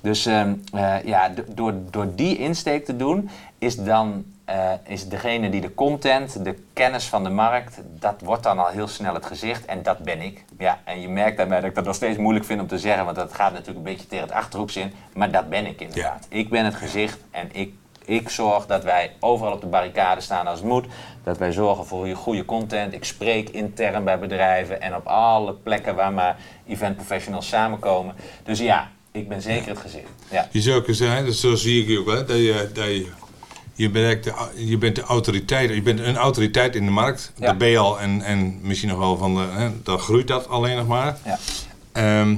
Dus ehm, eh, ja, do- door, door die insteek te doen, is dan eh, is degene die de content, de kennis van de markt, dat wordt dan al heel snel het gezicht. En dat ben ik. Ja, en je merkt daarbij dat ik dat nog steeds moeilijk vind om te zeggen, want dat gaat natuurlijk een beetje tegen het achterhoeks in. Maar dat ben ik inderdaad. Ik ben het gezicht en ik, ik zorg dat wij overal op de barricade staan als het moet. Dat wij zorgen voor goede content. Ik spreek intern bij bedrijven en op alle plekken waar maar event professionals samenkomen. Dus ja, ik ben zeker het gezicht. Ja. Je zou kunnen zeggen, dus zo zie ik je ook wel, dat je, dat je je bent, de, je bent de autoriteit, je bent een autoriteit in de markt. Ja. Dat ben je al en, en misschien nog wel van de, hè, dan groeit dat alleen nog maar. Ja. Ehm,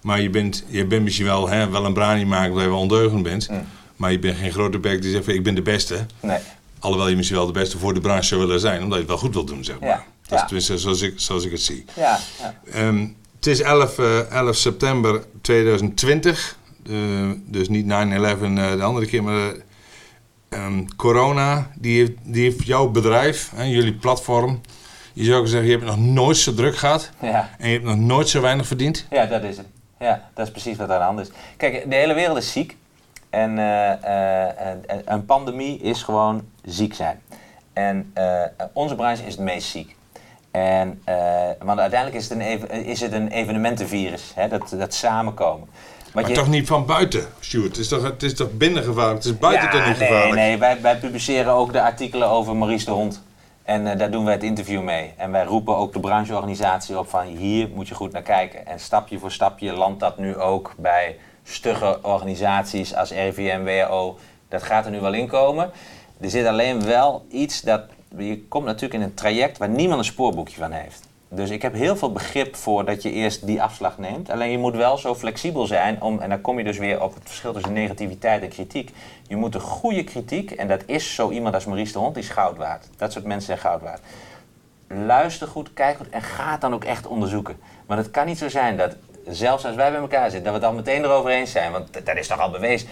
maar je bent, je bent misschien wel, hè, wel een brani maken omdat je wel ondeugend bent. Mm. Maar je bent geen grote bek die zegt van, ik ben de beste. Nee. Alhoewel je misschien wel de beste voor de branche zou willen zijn, omdat je het wel goed wilt doen, zeg maar. Ja. Dat is tenminste zoals ik, zoals ik het zie. Ja, ja. Ehm, het is 11, eh, 11 september 2020. Eh, dus niet 9-11 eh, de andere keer, maar eh, ehm, corona. Die heeft, die heeft jouw bedrijf, hè, jullie platform. Je zou zeggen, je hebt nog nooit zo druk gehad. ja. En je hebt nog nooit zo weinig verdiend. Ja, dat is het. Ja, dat is precies wat er aan de hand is. Kijk, de hele wereld is ziek. En eh, eh, een pandemie is gewoon ziek zijn. En eh, onze branche is het meest ziek. En, want uiteindelijk is het een, is het een evenementenvirus, hè, dat, dat samenkomen. Maar toch niet van buiten, Sjoerd. Het is toch, het is toch binnengevaarlijk? Het is buiten ja, toch niet nee, gevaarlijk? Nee, wij, wij publiceren ook de artikelen over Maurice de Hond. En eh, daar doen wij het interview mee. En wij roepen ook de brancheorganisatie op van hier moet je goed naar kijken. En stapje voor stapje landt dat nu ook bij stugge organisaties als RIVM, WHO. Dat gaat er nu wel in komen. Er zit alleen wel iets dat... Je komt natuurlijk in een traject waar niemand een spoorboekje van heeft. Dus ik heb heel veel begrip voor dat je eerst die afslag neemt. Alleen je moet wel zo flexibel zijn om, en dan kom je dus weer op het verschil tussen negativiteit en kritiek. Je moet een goede kritiek, en dat is zo iemand als Maurice de Hond, die is goud waard. Dat soort mensen zijn goud waard. Luister goed, kijk goed en ga het dan ook echt onderzoeken. Want het kan niet zo zijn dat, zelfs als wij bij elkaar zitten, dat we het al meteen erover eens zijn. Want dat is toch al bewezen.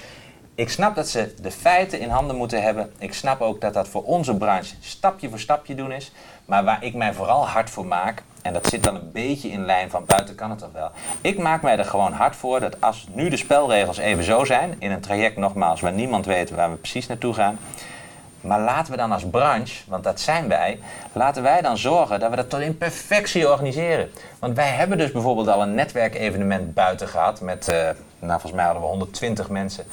Ik snap dat ze de feiten in handen moeten hebben. Ik snap ook dat dat voor onze branche stapje voor stapje doen is. Maar waar ik mij vooral hard voor maak, en dat zit dan een beetje in lijn van buiten kan het toch wel. Ik maak mij er gewoon hard voor dat als nu de spelregels even zo zijn, in een traject nogmaals waar niemand weet waar we precies naartoe gaan. Maar laten we dan als branche, want dat zijn wij, laten wij dan zorgen dat we dat tot in perfectie organiseren. Want wij hebben dus bijvoorbeeld al een netwerkevenement buiten gehad met, eh, nou volgens mij hadden we 120 mensen.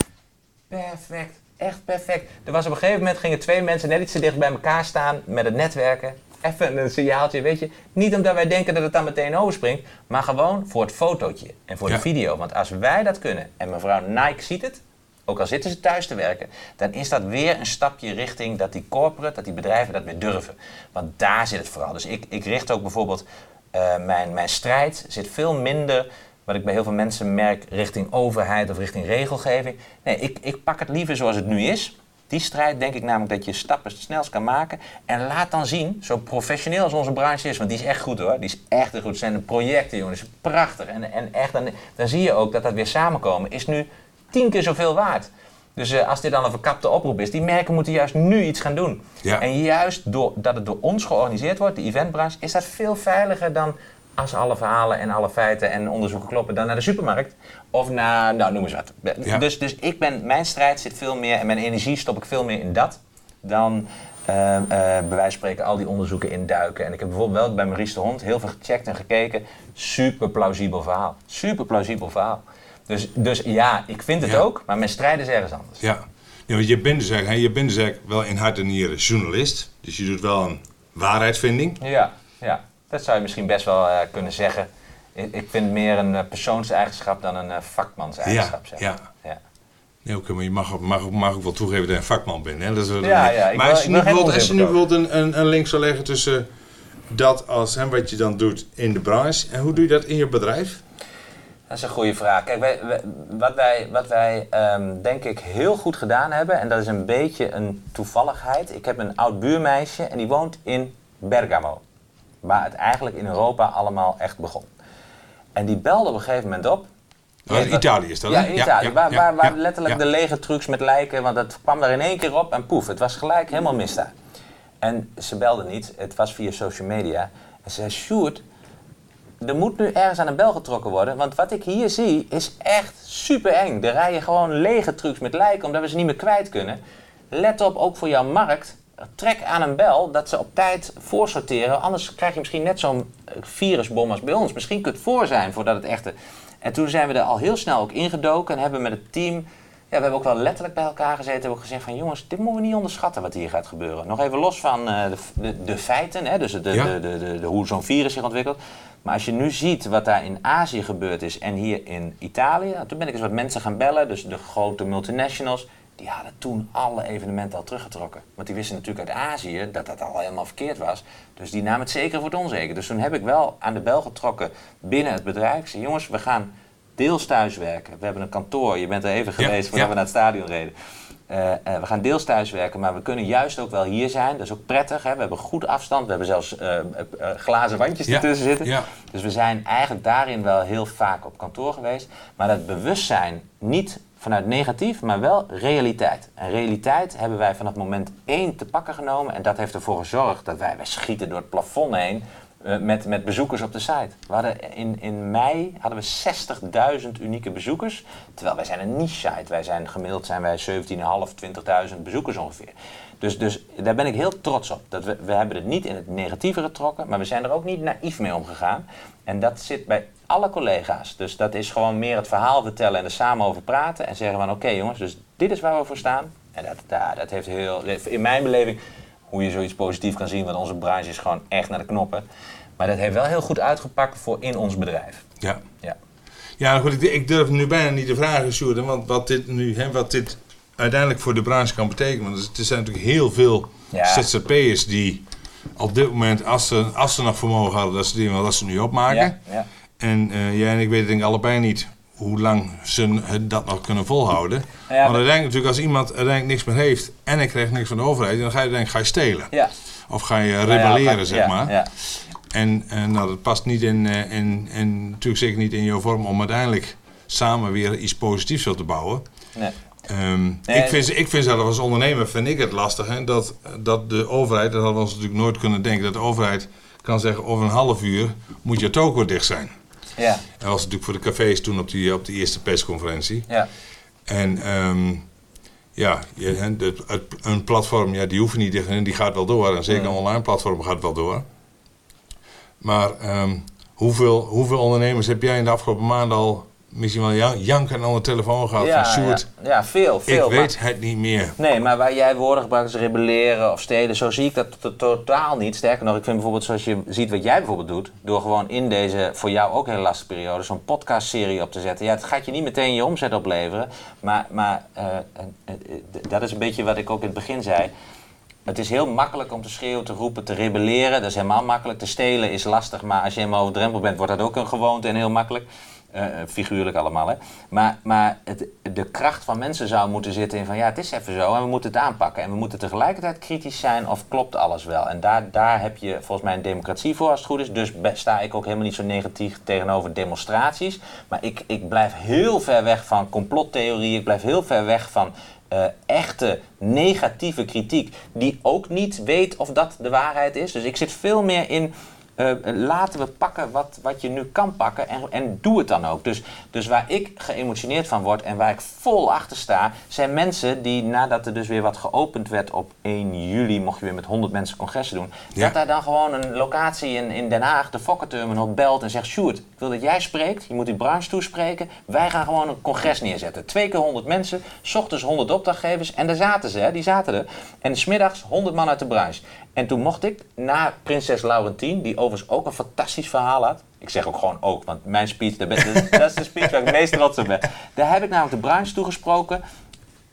Perfect, echt perfect. Er was op een gegeven moment gingen twee mensen net iets te dicht bij elkaar staan met het netwerken. Even een signaaltje, weet je. Niet omdat wij denken dat het dan meteen overspringt, maar gewoon voor het fotootje en voor Ja. de video. Want als wij dat kunnen en mevrouw Nike ziet het, ook al zitten ze thuis te werken, dan is dat weer een stapje richting dat die corporate, dat die bedrijven dat weer durven. Want daar zit het vooral. Dus ik, ik richt ook bijvoorbeeld, eh, mijn, mijn strijd zit veel minder, wat ik bij heel veel mensen merk, richting overheid of richting regelgeving. Nee, ik, ik pak het liever zoals het nu is. Die strijd denk ik namelijk dat je stappen het snelst kan maken. En laat dan zien, zo professioneel als onze branche is, want die is echt goed hoor. Die is echt goed. Het zijn de projecten jongens, prachtig. En, en echt, dan, dan zie je ook dat dat weer samenkomen is nu tien keer zoveel waard. Dus eh, als dit dan een verkapte oproep is, die merken moeten juist nu iets gaan doen. Ja. En juist doordat het door ons georganiseerd wordt, de eventbranche, is dat veel veiliger dan als alle verhalen en alle feiten en onderzoeken kloppen, dan naar de supermarkt. Of naar, nou noem eens wat. Ja. Dus, dus ik ben, mijn strijd zit veel meer en mijn energie stop ik veel meer in dat dan eh, bij wijze van spreken al die onderzoeken induiken. En ik heb bijvoorbeeld wel bij Maurice de Hond heel veel gecheckt en gekeken. Super plausibel verhaal. Super plausibel verhaal. Dus, dus ja, ik vind het Ja. ook, maar mijn strijd is ergens anders. Ja. ja want je bent dus eigenlijk, je bent dus eigenlijk wel in hart en nieren journalist. Dus je doet wel een waarheidsvinding. Ja, ja, dat zou je misschien best wel eh, kunnen zeggen. Ik, ik vind meer een eh, persoonseigenschap dan een eh, vakmanseigenschap. Ja, zeg ja. maar. ja. Nee, oké, maar je mag, ook- mag, mag ook wel toegeven dat je een vakman bent. Hè? Dat is wel- Ja, ja, maar als je nu wil geen bijvoorbeeld, als je nu onzin bijvoorbeeld een, een, een link zou leggen tussen dat als hè, wat je dan doet in de branche en hoe doe je dat in je bedrijf? Dat is een goede vraag. Kijk, wij, wij- wat wij, wat wij ehm, denk ik heel goed gedaan hebben, en dat is een beetje een toevalligheid. Ik heb een oud buurmeisje en die woont in Bergamo. Waar het eigenlijk in Europa allemaal echt begon. En die belde op een gegeven moment op. Is Ja, Italië is dat, Ja, hè? in Italië. waar, waar, waar ja, letterlijk ja. de lege trucks met lijken, want dat kwam daar in één keer op en poef, het was gelijk helemaal mis daar. En ze belde niet, het was via social media. En ze zei, Sjoerd, er moet nu ergens aan een bel getrokken worden, want wat ik hier zie is echt super eng. Er rijden gewoon lege trucks met lijken, omdat we ze niet meer kwijt kunnen. Let op, ook voor jouw markt, trek aan een bel dat ze op tijd voorsorteren. Anders krijg je misschien net zo'n eh, virusbom als bij ons. Misschien kunt het voor zijn voordat het echte... En toen zijn we er al heel snel ook ingedoken en hebben met het team... Ja, we hebben ook wel letterlijk bij elkaar gezeten en hebben ook gezegd van... jongens, dit moeten we niet onderschatten wat hier gaat gebeuren. Nog even los van eh, de, de, de feiten, hè, dus de, Ja. de, de, de, de- hoe zo'n virus zich ontwikkelt. Maar als je nu ziet wat daar in Azië gebeurd is en hier in Italië... Toen ben ik eens wat mensen gaan bellen, dus de grote multinationals... die hadden toen alle evenementen al teruggetrokken. Want die wisten natuurlijk uit Azië dat dat al helemaal verkeerd was. Dus die namen het zeker voor het onzeker. Dus toen heb ik wel aan de bel getrokken binnen het bedrijf. Ik zei, jongens, we gaan deels thuiswerken. We hebben een kantoor, je bent er even geweest voordat we naar het stadion reden. Uh, uh, we gaan deels thuiswerken, maar we kunnen juist ook wel hier zijn. Dat is ook prettig. Hè? We hebben goed afstand. We hebben zelfs uh, glazen wandjes ertussen zitten. Ja. Dus we zijn eigenlijk daarin wel heel vaak op kantoor geweest. Maar dat bewustzijn niet vanuit negatief, maar wel realiteit. En realiteit hebben wij vanaf moment één te pakken genomen. En dat heeft ervoor gezorgd dat wij, wij schieten door het plafond heen uh, met, met bezoekers op de site. We in, in mei hadden we 60.000 unieke bezoekers. Terwijl wij zijn een niche site. Wij zijn gemiddeld zijn wij 17.500, 20.000 bezoekers ongeveer. Dus, dus daar ben ik heel trots op. Dat we, we hebben het niet in het negatieve getrokken, maar we zijn er ook niet naïef mee omgegaan. En dat zit bij alle collega's. Dus dat is gewoon meer het verhaal vertellen en er samen over praten. En zeggen van oké jongens, dus dit is waar we voor staan. En dat, dat, dat heeft heel, in mijn beleving, hoe je zoiets positief kan zien, want onze branche is gewoon echt naar de knoppen. Maar dat heeft wel heel goed uitgepakt voor in ons bedrijf. Ja. Ja, ja goed, ik, ik durf nu bijna niet te vragen, Sjoerd, want wat dit nu, hè, wat dit uiteindelijk voor de branche kan betekenen. Want er zijn natuurlijk heel veel ja. ZZP'ers die op dit moment, als ze, als ze nog vermogen hadden, dat ze die wel dat ze nu opmaken. Ja, ja. En uh, jij en ik weten denk ik allebei niet hoe lang ze dat nog kunnen volhouden. Ja, Want uiteindelijk natuurlijk, als iemand uiteindelijk niks meer heeft en hij krijgt niks van de overheid, dan ga je denk ga je stelen. Ja. Of ga je rebelleren, zeg maar. Ja. En, en nou, dat past niet in, uh, in, in, natuurlijk zeker niet in jouw vorm om uiteindelijk samen weer iets positiefs te bouwen. Nee. Um, nee, ik, vind, ik vind zelf als ondernemer vind ik het lastig hè, dat, dat de overheid, dat hadden we ons natuurlijk nooit kunnen denken, dat de overheid kan zeggen over een half uur moet je toko dicht zijn. Ja. Dat was natuurlijk voor de cafés toen op die, op die eerste persconferentie. Ja. En um, ja, een platform, ja, die hoeven niet dicht en die gaat wel door. En zeker een online platform gaat wel door. Maar um, hoeveel, hoeveel ondernemers heb jij in de afgelopen maanden al misschien wel janken aan de telefoon gehad ja, van Sjoerd. Ja, ja, veel, veel. Ik weet het niet meer. Nee, maar waar jij woorden gebruikt als rebelleren of stelen, zo zie ik dat totaal niet. Sterker nog, ik vind bijvoorbeeld zoals je ziet wat jij bijvoorbeeld doet, door gewoon in deze voor jou ook hele lastige periode zo'n podcastserie op te zetten. Ja, het gaat je niet meteen je omzet opleveren, maar, maar uh, uh, dat is een beetje wat ik ook in het begin zei. Het is heel makkelijk om te schreeuwen, te roepen, te rebelleren. Dat is helemaal makkelijk. Te stelen is lastig, maar als je helemaal over drempel bent, wordt dat ook een gewoonte en heel makkelijk. Uh, figuurlijk allemaal, hè. Maar, maar het, de kracht van mensen zou moeten zitten in van... ja, het is even zo en we moeten het aanpakken. En we moeten tegelijkertijd kritisch zijn of klopt alles wel. En daar, daar heb je volgens mij een democratie voor als het goed is. Dus sta ik ook helemaal niet zo negatief tegenover demonstraties. Maar ik, ik blijf heel ver weg van complottheorieën. Ik blijf heel ver weg van uh, echte negatieve kritiek... die ook niet weet of dat de waarheid is. Dus ik zit veel meer in uh, laten we pakken wat, wat je nu kan pakken en, en doe het dan ook. Dus, dus waar ik geëmotioneerd van word en waar ik vol achter sta, zijn mensen die nadat er dus weer wat geopend werd op 1 juli, mocht je weer met 100 mensen congressen doen, dat daar dan gewoon een locatie in, in Den Haag, de Fokkerterminal, belt en zegt: Sjoerd, ik wil dat jij spreekt, je moet die branche toespreken. Wij gaan gewoon een congres neerzetten. Twee keer 100 mensen, s ochtends 100 opdrachtgevers en daar zaten ze, hè, die zaten er. En smiddags 100 man uit de branche. En toen mocht ik na Prinses Laurentien, die overigens ook een fantastisch verhaal had. Ik zeg ook gewoon ook, want mijn speech, dat is de speech waar ik het meest trots op ben. Daar heb ik namelijk de branche toegesproken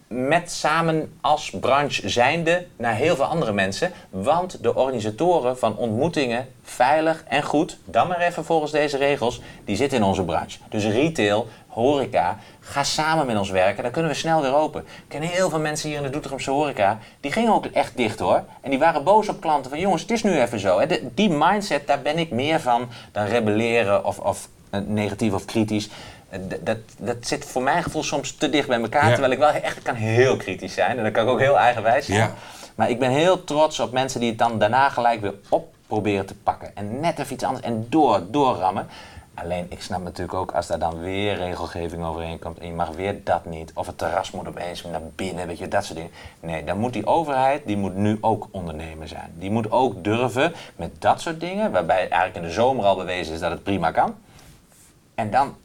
met samen als branche zijnde naar heel veel andere mensen. Want de organisatoren van ontmoetingen, veilig en goed, dan maar even volgens deze regels, die zitten in onze branche. Dus retail, horeca, ga samen met ons werken, dan kunnen we snel weer open. Ik ken heel veel mensen hier in de Doetinchemse horeca, die gingen ook echt dicht hoor. En die waren boos op klanten van jongens, het is nu even zo. die mindset, daar ben ik meer van dan rebelleren of, of eh, negatief of kritisch. Eh, dat, dat zit voor mijn gevoel soms te dicht bij elkaar. Terwijl ik wel echt kan heel kritisch zijn. En dan kan ik ook heel eigenwijs zijn. Ja. Maar ik ben heel trots op mensen die het dan daarna gelijk weer op proberen te pakken. En net even iets anders en door, doorrammen. Alleen ik snap natuurlijk ook als daar dan weer regelgeving overheen komt en je mag weer dat niet. Of het terras moet opeens naar binnen, weet je, dat soort dingen. Nee, dan moet die overheid, die moet nu ook ondernemer zijn. Die moet ook durven met dat soort dingen, waarbij eigenlijk in de zomer al bewezen is dat het prima kan. En dan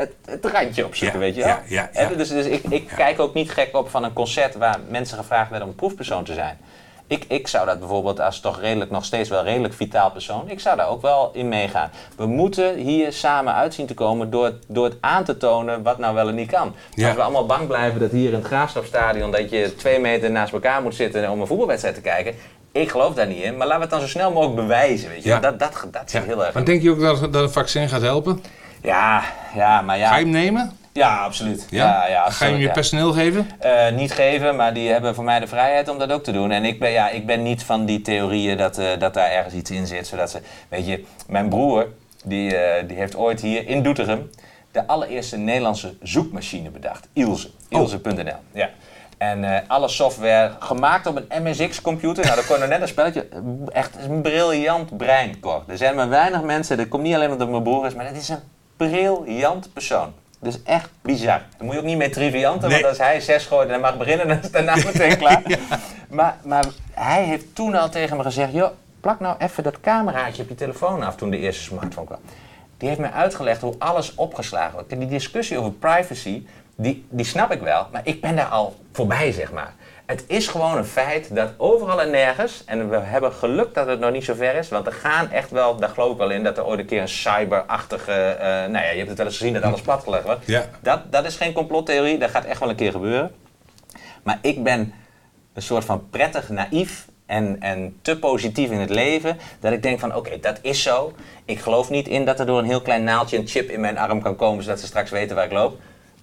het, het randje opzoeken, weet je wel. Ja, ja, Dus, dus ik, ik kijk ook niet gek op van een concert waar mensen gevraagd werden om proefpersoon te zijn. Ik, ik zou dat bijvoorbeeld als toch redelijk, nog steeds wel redelijk vitaal persoon, ik zou daar ook wel in meegaan. We moeten hier samen uitzien te komen door, het- door het aan te tonen wat nou wel en niet kan. Ja. Als we allemaal bang blijven dat hier in het Graafschapstadion dat je twee meter naast elkaar moet zitten om een voetbalwedstrijd te kijken. Ik geloof daar niet in, maar laten we het dan zo snel mogelijk bewijzen. Weet je? Ja. Dat, dat, dat zit heel erg. Maar denk je ook dat, dat een vaccin gaat helpen? Ja, ja, maar ja. Ga je hem nemen? Ja, absoluut. Ja? Ja, ja, Ga je hem absoluut, je ja. personeel geven? Eh, niet geven, maar die hebben voor mij de vrijheid om dat ook te doen. En ik ben, ja, ik ben niet van die theorieën dat, eh, dat daar ergens iets in zit. Zodat ze, weet je, mijn broer, die, eh, die heeft ooit hier in Doetinchem de allereerste Nederlandse zoekmachine bedacht. Ilse. Oh. Ilse.nl. Ja. En alle software gemaakt op een MSX-computer. Nou, dan kon je net een spelletje. Echt een briljant brein, Cor. Er zijn maar weinig mensen. Dat komt niet alleen omdat het mijn broer is, maar het is een briljant persoon. Dus echt bizar. Daar moet je ook niet mee trivianten, Nee. want als hij zes gooit en hij mag beginnen, dan is daarna meteen (laughs) klaar. maar, maar hij heeft toen al tegen me gezegd: joh, plak nou even dat cameraatje op je telefoon af toen de eerste smartphone kwam. Die heeft mij uitgelegd hoe alles opgeslagen wordt. Kijk, Die discussie over privacy, die, die snap ik wel, maar ik ben daar al voorbij, zeg maar. Het is gewoon een feit dat overal en nergens, en we hebben geluk dat het nog niet zo ver is, want er gaan echt wel, daar geloof ik wel in, dat er ooit een keer een cyberachtige, eh nou ja, je hebt het wel eens gezien dat alles platgelegd wordt. Ja. Dat, dat is geen complottheorie, dat gaat echt wel een keer gebeuren. Maar ik ben een soort van prettig naïef en, en te positief in het leven. Dat ik denk van oké, dat is zo. Ik geloof niet in dat er door een heel klein naaldje een chip in mijn arm kan komen. Zodat ze straks weten waar ik loop.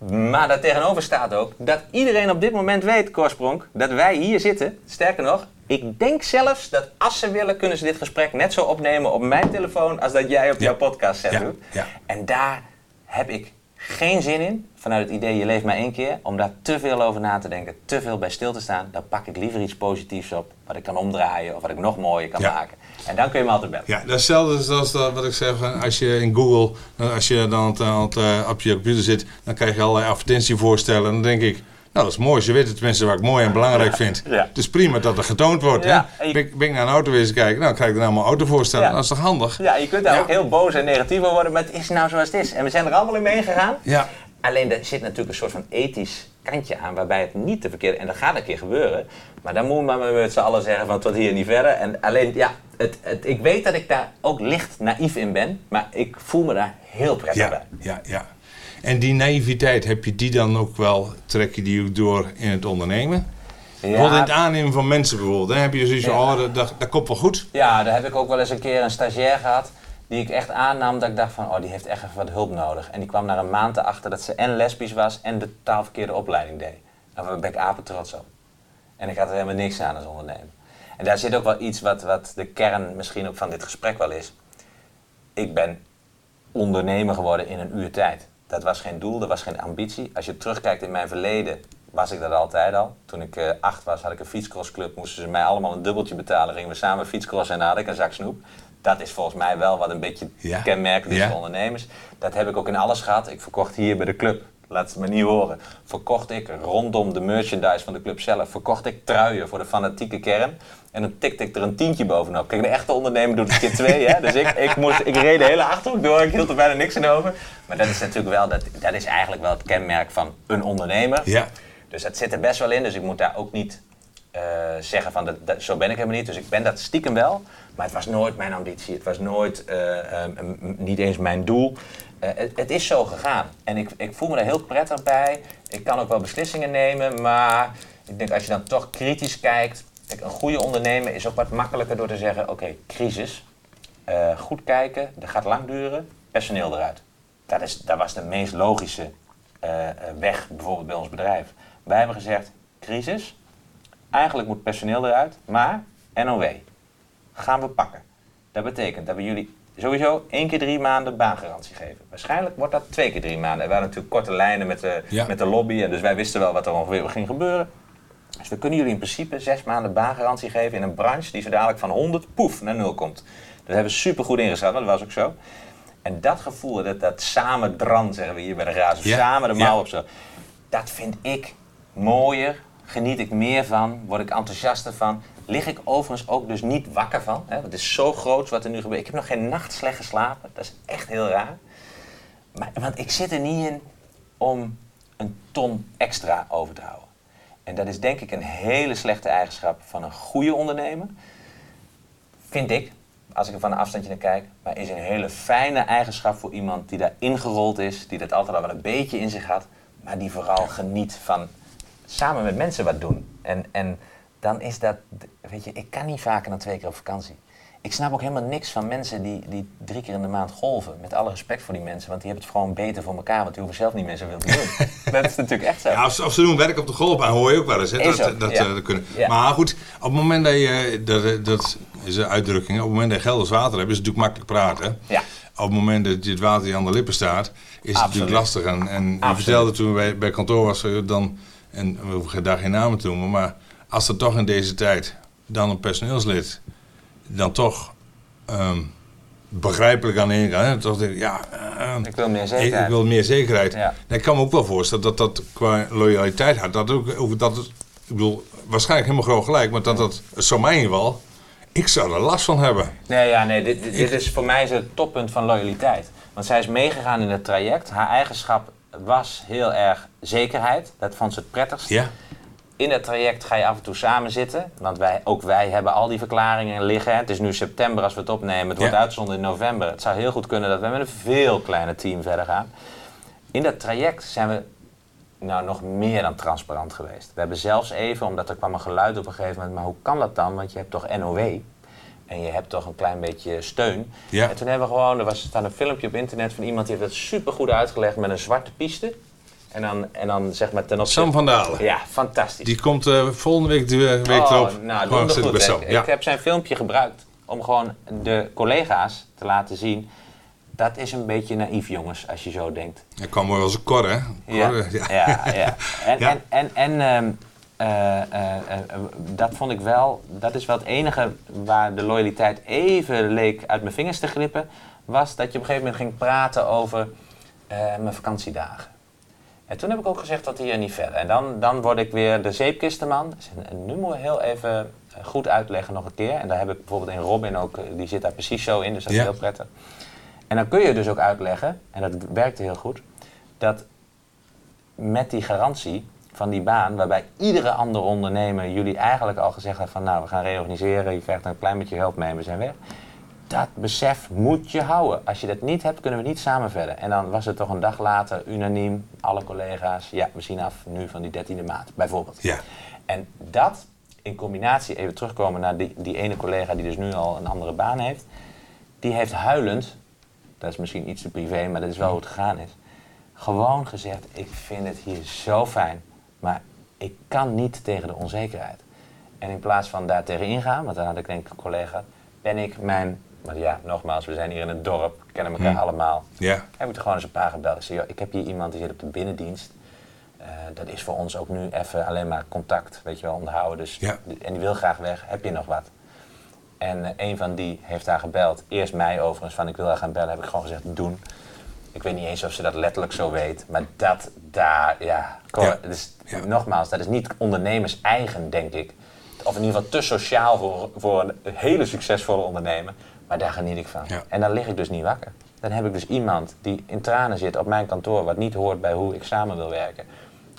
Maar daar tegenover staat ook dat iedereen op dit moment weet, Korspronk, dat wij hier zitten. Sterker nog, ik denk zelfs dat als ze willen, kunnen ze dit gesprek net zo opnemen op mijn telefoon als dat jij op Ja. jouw podcast zet Ja. doet. Ja. En daar heb ik geen zin in, vanuit het idee je leeft maar één keer, om daar te veel over na te denken, te veel bij stil te staan. Dan pak ik liever iets positiefs op, wat ik kan omdraaien of wat ik nog mooier kan maken. En dan kun je me altijd bellen. Ja, dat is hetzelfde als dat, wat ik zeg. Als je in Google, als je dan op je computer zit, dan krijg je allerlei advertentievoorstellen. En dan denk ik, nou dat is mooi. Ze weten tenminste wat ik mooi en belangrijk vind. Ja. Het is prima dat er getoond wordt. Ja, hè? en je- Ben, ik- ben ik naar een auto eens kijken, nou dan krijg ik dan allemaal autovoorstellen. Ja. Dat is toch handig? Ja, je kunt daar ook heel boos en negatief over worden, maar het is nou zoals het is. En we zijn er allemaal in meegegaan. Ja. Alleen er zit natuurlijk een soort van ethisch kantje aan, waarbij het niet te verkeerd En dat gaat een keer gebeuren. Maar dan moeten we maar met z'n allen zeggen van tot hier niet verder. En alleen, ja, het, het, ik weet dat ik daar ook licht naïef in ben, maar ik voel me daar heel prettig bij. Ja, ja, ja. En die naïviteit, heb je die dan ook wel, trek je die ook door in het ondernemen? Bijvoorbeeld in het aannemen van mensen bijvoorbeeld. Dan heb je zoiets van, Ja. oh, dat, dat, dat komt wel goed. Ja, daar heb ik ook wel eens een keer een stagiair gehad. Die ik echt aannam dat ik dacht van, oh die heeft echt even wat hulp nodig. En die kwam na een maand erachter dat ze en lesbisch was en de taalverkeerde opleiding deed. Daar ben ik apen trots op. En ik had er helemaal niks aan als ondernemer. En daar zit ook wel iets wat, wat de kern misschien ook van dit gesprek wel is. Ik ben ondernemer geworden in een uur tijd. Dat was geen doel, dat was geen ambitie. Als je terugkijkt in mijn verleden, was ik dat altijd al. Toen ik eh, acht was, had ik een fietscrossclub. Moesten ze mij allemaal een dubbeltje betalen. Gingen we samen fietscrossen en had ik een zak snoep. Dat is volgens mij wel wat een beetje Ja. kenmerkend is Ja. voor ondernemers. Dat heb ik ook in alles gehad. Ik verkocht hier bij de club, laat het me niet horen. Verkocht ik rondom de merchandise van de club zelf. Verkocht ik truien voor de fanatieke kern. En dan tikte ik er een tientje bovenop. Kijk, de echte ondernemer doet het keer twee. Hè? Dus ik, ik, moest, ik reed de hele achterhoek door. Ik hield er bijna niks in over. Maar dat is natuurlijk wel, dat, dat is eigenlijk wel het kenmerk van een ondernemer. Ja. Dus dat zit er best wel in. Dus ik moet daar ook niet eh, zeggen van dat, dat- zo ben ik helemaal niet. Dus ik ben dat stiekem wel. Maar het was nooit mijn ambitie. Het was nooit, eh, eh, m- m- niet eens mijn doel. Eh, het, het is zo gegaan. En ik, ik voel me er heel prettig bij. Ik kan ook wel beslissingen nemen. Maar ik denk als je dan toch kritisch kijkt. Kijk, een goede ondernemer is ook wat makkelijker door te zeggen: oké, crisis. Eh, goed kijken, dat gaat lang duren. Personeel eruit. Dat, is, dat was de meest logische weg, bijvoorbeeld bij ons bedrijf. Wij hebben gezegd: crisis. Eigenlijk moet personeel eruit, maar NOW gaan we pakken. Dat betekent dat we jullie sowieso één keer drie maanden baangarantie geven. Waarschijnlijk wordt dat twee keer drie maanden. Er waren natuurlijk korte lijnen met de, Ja. met de lobby, en dus wij wisten wel wat er ongeveer ging gebeuren. Dus we kunnen jullie in principe zes maanden baangarantie geven in een branche die zo dadelijk van 100 poef naar nul komt. Dat hebben we super goed ingeschat, dat was ook zo. En dat gevoel, dat, dat samen dran, zeggen we hier bij de Ja, samen de ja. mouw op zo. Dat vind ik mooier, geniet ik meer van, word ik enthousiaster van. Lig ik overigens ook dus niet wakker van. Hè? Het is zo groot wat er nu gebeurt. Ik heb nog geen nacht slecht geslapen. Dat is echt heel raar. Maar, want ik zit er niet in om een ton extra over te houden. En dat is denk ik een hele slechte eigenschap van een goede ondernemer. Vind ik, als ik er van een afstandje naar kijk. Maar is een hele fijne eigenschap voor iemand die daar ingerold is. Die dat altijd al wel een beetje in zich had. Maar die vooral geniet van samen met mensen wat doen. En, en dan is dat, weet je, ik kan niet vaker dan twee keer op vakantie. Ik snap ook helemaal niks van mensen die, die drie keer in de maand golven. Met alle respect voor die mensen, want die hebben het gewoon beter voor elkaar, want die hoeven zelf niet meer zoveel te doen. (laughs) dat is natuurlijk echt zo. Ja, als, als ze doen werk op de golfbaan, hoor je ook wel eens. Hè? Dat, ook, dat, ja. eh, dat kunnen. Ja. Maar goed, op het moment dat je, dat, dat is een uitdrukking, op het moment dat je geld als water hebt, is het natuurlijk makkelijk praten. Ja. Op het moment dat je het water je aan de lippen staat, is het natuurlijk lastig. En, en je vertelde toen wij bij kantoor was, eh, dan, en we hoeven daar geen namen te noemen, maar als er toch in deze tijd dan een personeelslid dan toch ehm, begrijpelijk aan ingaan, hè, toch denk ik, ja, eh, Ik wil meer zekerheid. ik wil meer zekerheid. Ja. Ik kan me ook wel voorstellen dat dat qua loyaliteit had. Dat ook, over dat het, ik bedoel, waarschijnlijk helemaal groot gelijk, maar dat dat, zo mij geval, ik zou er last van hebben. Nee, ja, nee dit, dit, dit is voor mij het toppunt van loyaliteit. Want zij is meegegaan in het traject. Haar eigenschap was heel erg zekerheid. Dat vond ze het prettigst. Ja. In het traject ga je af en toe samen zitten. Want wij, ook wij hebben al die verklaringen liggen. Het is nu september als we het opnemen. Het wordt Ja. in november. Het zou heel goed kunnen dat we met een veel kleiner team verder gaan. In dat traject zijn we nou, nog meer dan transparant geweest. We hebben zelfs even, omdat er kwam een geluid op een gegeven moment... maar hoe kan dat dan? Want je hebt toch NOW en je hebt toch een klein beetje steun. Ja. En toen hebben we gewoon, er was, staat een filmpje op internet van iemand... die heeft dat supergoed uitgelegd met een zwarte piste. En dan, en dan zeg maar ten opzichte... Sam van Dalen. Ja, fantastisch. Die komt eh, volgende week, de week Oh, erop. Nou, Gewoon doe zit goed. bij Sam. Ik, Ja. ik heb zijn filmpje gebruikt om gewoon de collega's te laten zien... dat is een beetje naïef, jongens, als je zo denkt. Hij kwam wel als een kor, hè? Ja, eh, ja, ja. (laughs) En, Ja. en, en, en ehm, eh, eh, eh, eh, dat vond ik wel, dat is wel het enige waar de loyaliteit even leek uit mijn vingers te glippen, was dat je op een gegeven moment ging praten over eh, mijn vakantiedagen. En toen heb ik ook gezegd dat hier niet verder. En dan, dan word ik weer de zeepkistenman. Dus, nu moet ik heel even eh, goed uitleggen nog een keer. En daar heb ik bijvoorbeeld in Robin ook, eh, die zit daar precies zo in, dus dat is Ja. heel prettig. En dan kun je dus ook uitleggen, en dat werkte heel goed, dat met die garantie van die baan, waarbij iedere andere ondernemer jullie eigenlijk al gezegd heeft van nou, we gaan reorganiseren, je krijgt een klein beetje geld mee en we zijn weg. Dat besef moet je houden. Als je dat niet hebt, kunnen we niet samen verder. En dan was het toch een dag later unaniem, alle collega's, ja, we zien af nu van die 13e maand, bijvoorbeeld. Ja. En dat in combinatie, even terugkomen naar die, die ene collega die dus nu al een andere baan heeft, die heeft huilend, dat is misschien iets te privé, maar dat is wel hoe het gegaan is, gewoon gezegd, ik vind het hier zo fijn, maar ik kan niet tegen de onzekerheid. En in plaats van daar tegen ingaan, want dan had ik denk ik een collega, ben ik mijn, maar ja, nogmaals, we zijn hier in het dorp, kennen elkaar Hmm. allemaal, Ja. heb ik er gewoon eens een paar gebeld. Ik zei, ik heb hier iemand die zit op de binnendienst. Eh, dat is voor ons ook nu even alleen maar contact, weet je wel, onderhouden. Dus, Ja. En die wil graag weg. Heb je nog wat? En eh, een van die heeft daar gebeld. Eerst mij overigens, van ik wil haar gaan bellen. Heb ik gewoon gezegd, doen. Ik weet niet eens of ze dat letterlijk zo weet. Maar dat daar, ja. Kom, Ja. Dus, Ja. Nogmaals, dat is niet ondernemers eigen, denk ik. Of in ieder geval te sociaal voor, voor een hele succesvolle ondernemer. Maar daar geniet ik van. Ja. En dan lig ik dus niet wakker. Dan heb ik dus iemand die in tranen zit op mijn kantoor, wat niet hoort bij hoe ik samen wil werken.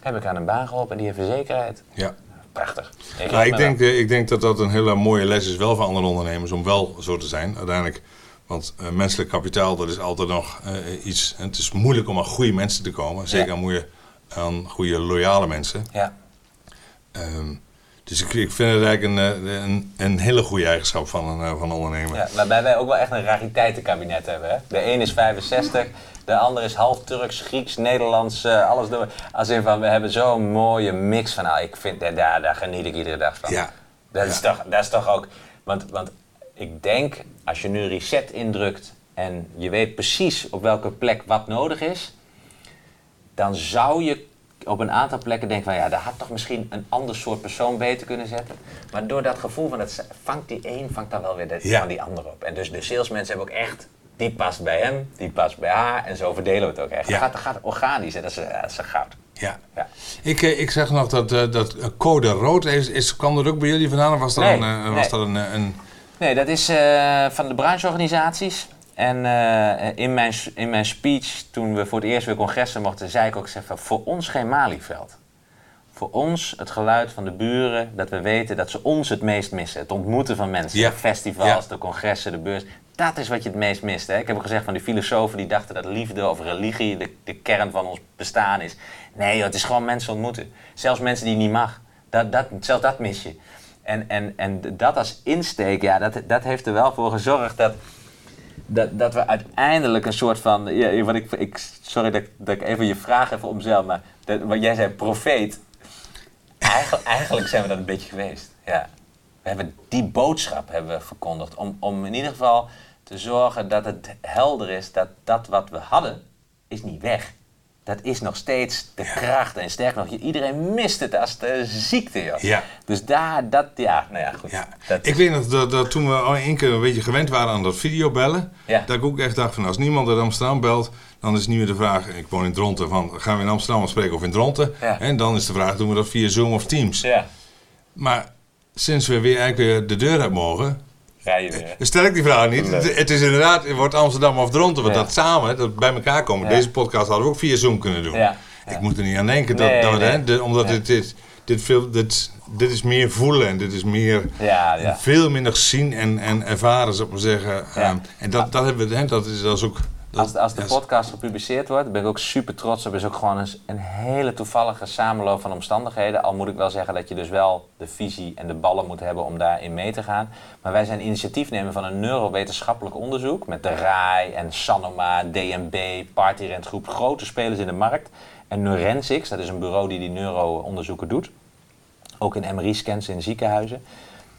Heb ik aan een baan geholpen en die heeft verzekerdheid. ja. Prachtig. Ik, Nou, ik, denk, eh, ik denk dat dat een hele mooie les is wel voor andere ondernemers om wel zo te zijn uiteindelijk. Want eh, menselijk kapitaal, dat is altijd nog eh, iets. En het is moeilijk om aan goede mensen te komen. Zeker Ja. aan, moeie- aan goede, loyale mensen. Ja, Ehm, dus ik, ik vind het eigenlijk een, eh, een, een hele goede eigenschap van een, eh, van een ondernemer. ja, waarbij wij ook wel echt een rariteitenkabinet hebben. Hè? De een is 65, de ander is half Turks, Grieks, Nederlands, eh, alles door. Als in van, we hebben zo'n mooie mix van, nou, ik vind, daar, daar, daar geniet ik iedere dag van. Ja. Dat, is toch, dat is toch ook, want, want ik denk, als je nu reset indrukt en je weet precies op welke plek wat nodig is, dan zou je op een aantal plekken denken van ja, daar had toch misschien een ander soort persoon beter kunnen zetten. Maar door dat gevoel van het vangt die een, vangt dan wel weer de, Ja. van die ander op. En dus de salesmensen hebben ook echt, die past bij hem, die past bij haar en zo verdelen we het ook echt. Ja. Dat, gaat, gaat organisch en dat is, dat is goud. Ja. Ja. Ik, eh, ik zeg nog dat, eh, dat code rood is, is. Kwam dat ook bij jullie vandaan? Of was dat Nee, een, eh, was nee. dat een, eh, een. Nee, dat is eh, van de brancheorganisaties. En eh, in, mijn, in mijn speech, toen we voor het eerst weer congressen mochten, zei ik ook zeg, van, voor ons geen Malieveld. voor ons het geluid van de buren, dat we weten dat ze ons het meest missen. Het ontmoeten van mensen, Ja. de festivals, Ja. de congressen, de beurs. Dat is wat je het meest mist. Hè? Ik heb ook gezegd van die filosofen die dachten dat liefde of religie de, de kern van ons bestaan is. Nee, joh, het is gewoon mensen ontmoeten. Zelfs mensen die je niet mag. Dat, dat, zelfs dat mis je. En, en, en dat als insteek, ja, dat, dat heeft er wel voor gezorgd dat, dat, dat we uiteindelijk een soort van. Ja, wat ik, ik, sorry dat, dat ik even je vraag even omzelf, maar dat, wat jij zei, profeet. Eigenlijk, eigenlijk zijn we dat een beetje geweest. Ja. We hebben die boodschap hebben we verkondigd. Om, om in ieder geval te zorgen dat het helder is dat dat wat we hadden, is niet weg. Dat is nog steeds de kracht. En sterker nog, iedereen mist het als de ziekte. Joh. Ja. Dus daar, dat, ja, nou ja, goed. Ja. Dat Ik weet nog dat, dat toen we al één keer een beetje gewend waren aan dat videobellen, Ja. dat ik ook echt dacht van als niemand uit Amsterdam belt, dan is meer de vraag, ik woon in Dronten, van gaan we in Amsterdam spreken of in Dronten? En dan is de vraag, doen we dat via Zoom of Teams? Ja, Maar sinds we weer eigenlijk weer de deur uit mogen, weer. stel ik die vraag niet. Nee. Het, is inderdaad, het wordt Amsterdam of Dronten, want Ja. dat samen, dat bij elkaar komen. Ja. Deze podcast hadden we ook via Zoom kunnen doen. Ja. Ik moet er niet aan denken, dat, Nee, dat nee. hè, de- omdat dit, dit, dit, veel, dit, dit is meer voelen en dit is meer... Ja, ja. Veel minder zien en, en ervaren, zou ik maar zeggen. Ehm, en dat, dat hebben we, hè, dat is, dat is ook. Als, als de podcast gepubliceerd wordt, ben ik ook super trots op. is ook gewoon een, een hele toevallige samenloop van omstandigheden. Al moet ik wel zeggen dat je dus wel de visie en de ballen moet hebben om daarin mee te gaan. Maar wij zijn initiatiefnemer van een neurowetenschappelijk onderzoek. Met de RAI en Sanoma, DNB, Partyrentgroep. Grote spelers in de markt. En Neurensics, dat is een bureau die die neuroonderzoeken doet. Ook in MRI-scans in ziekenhuizen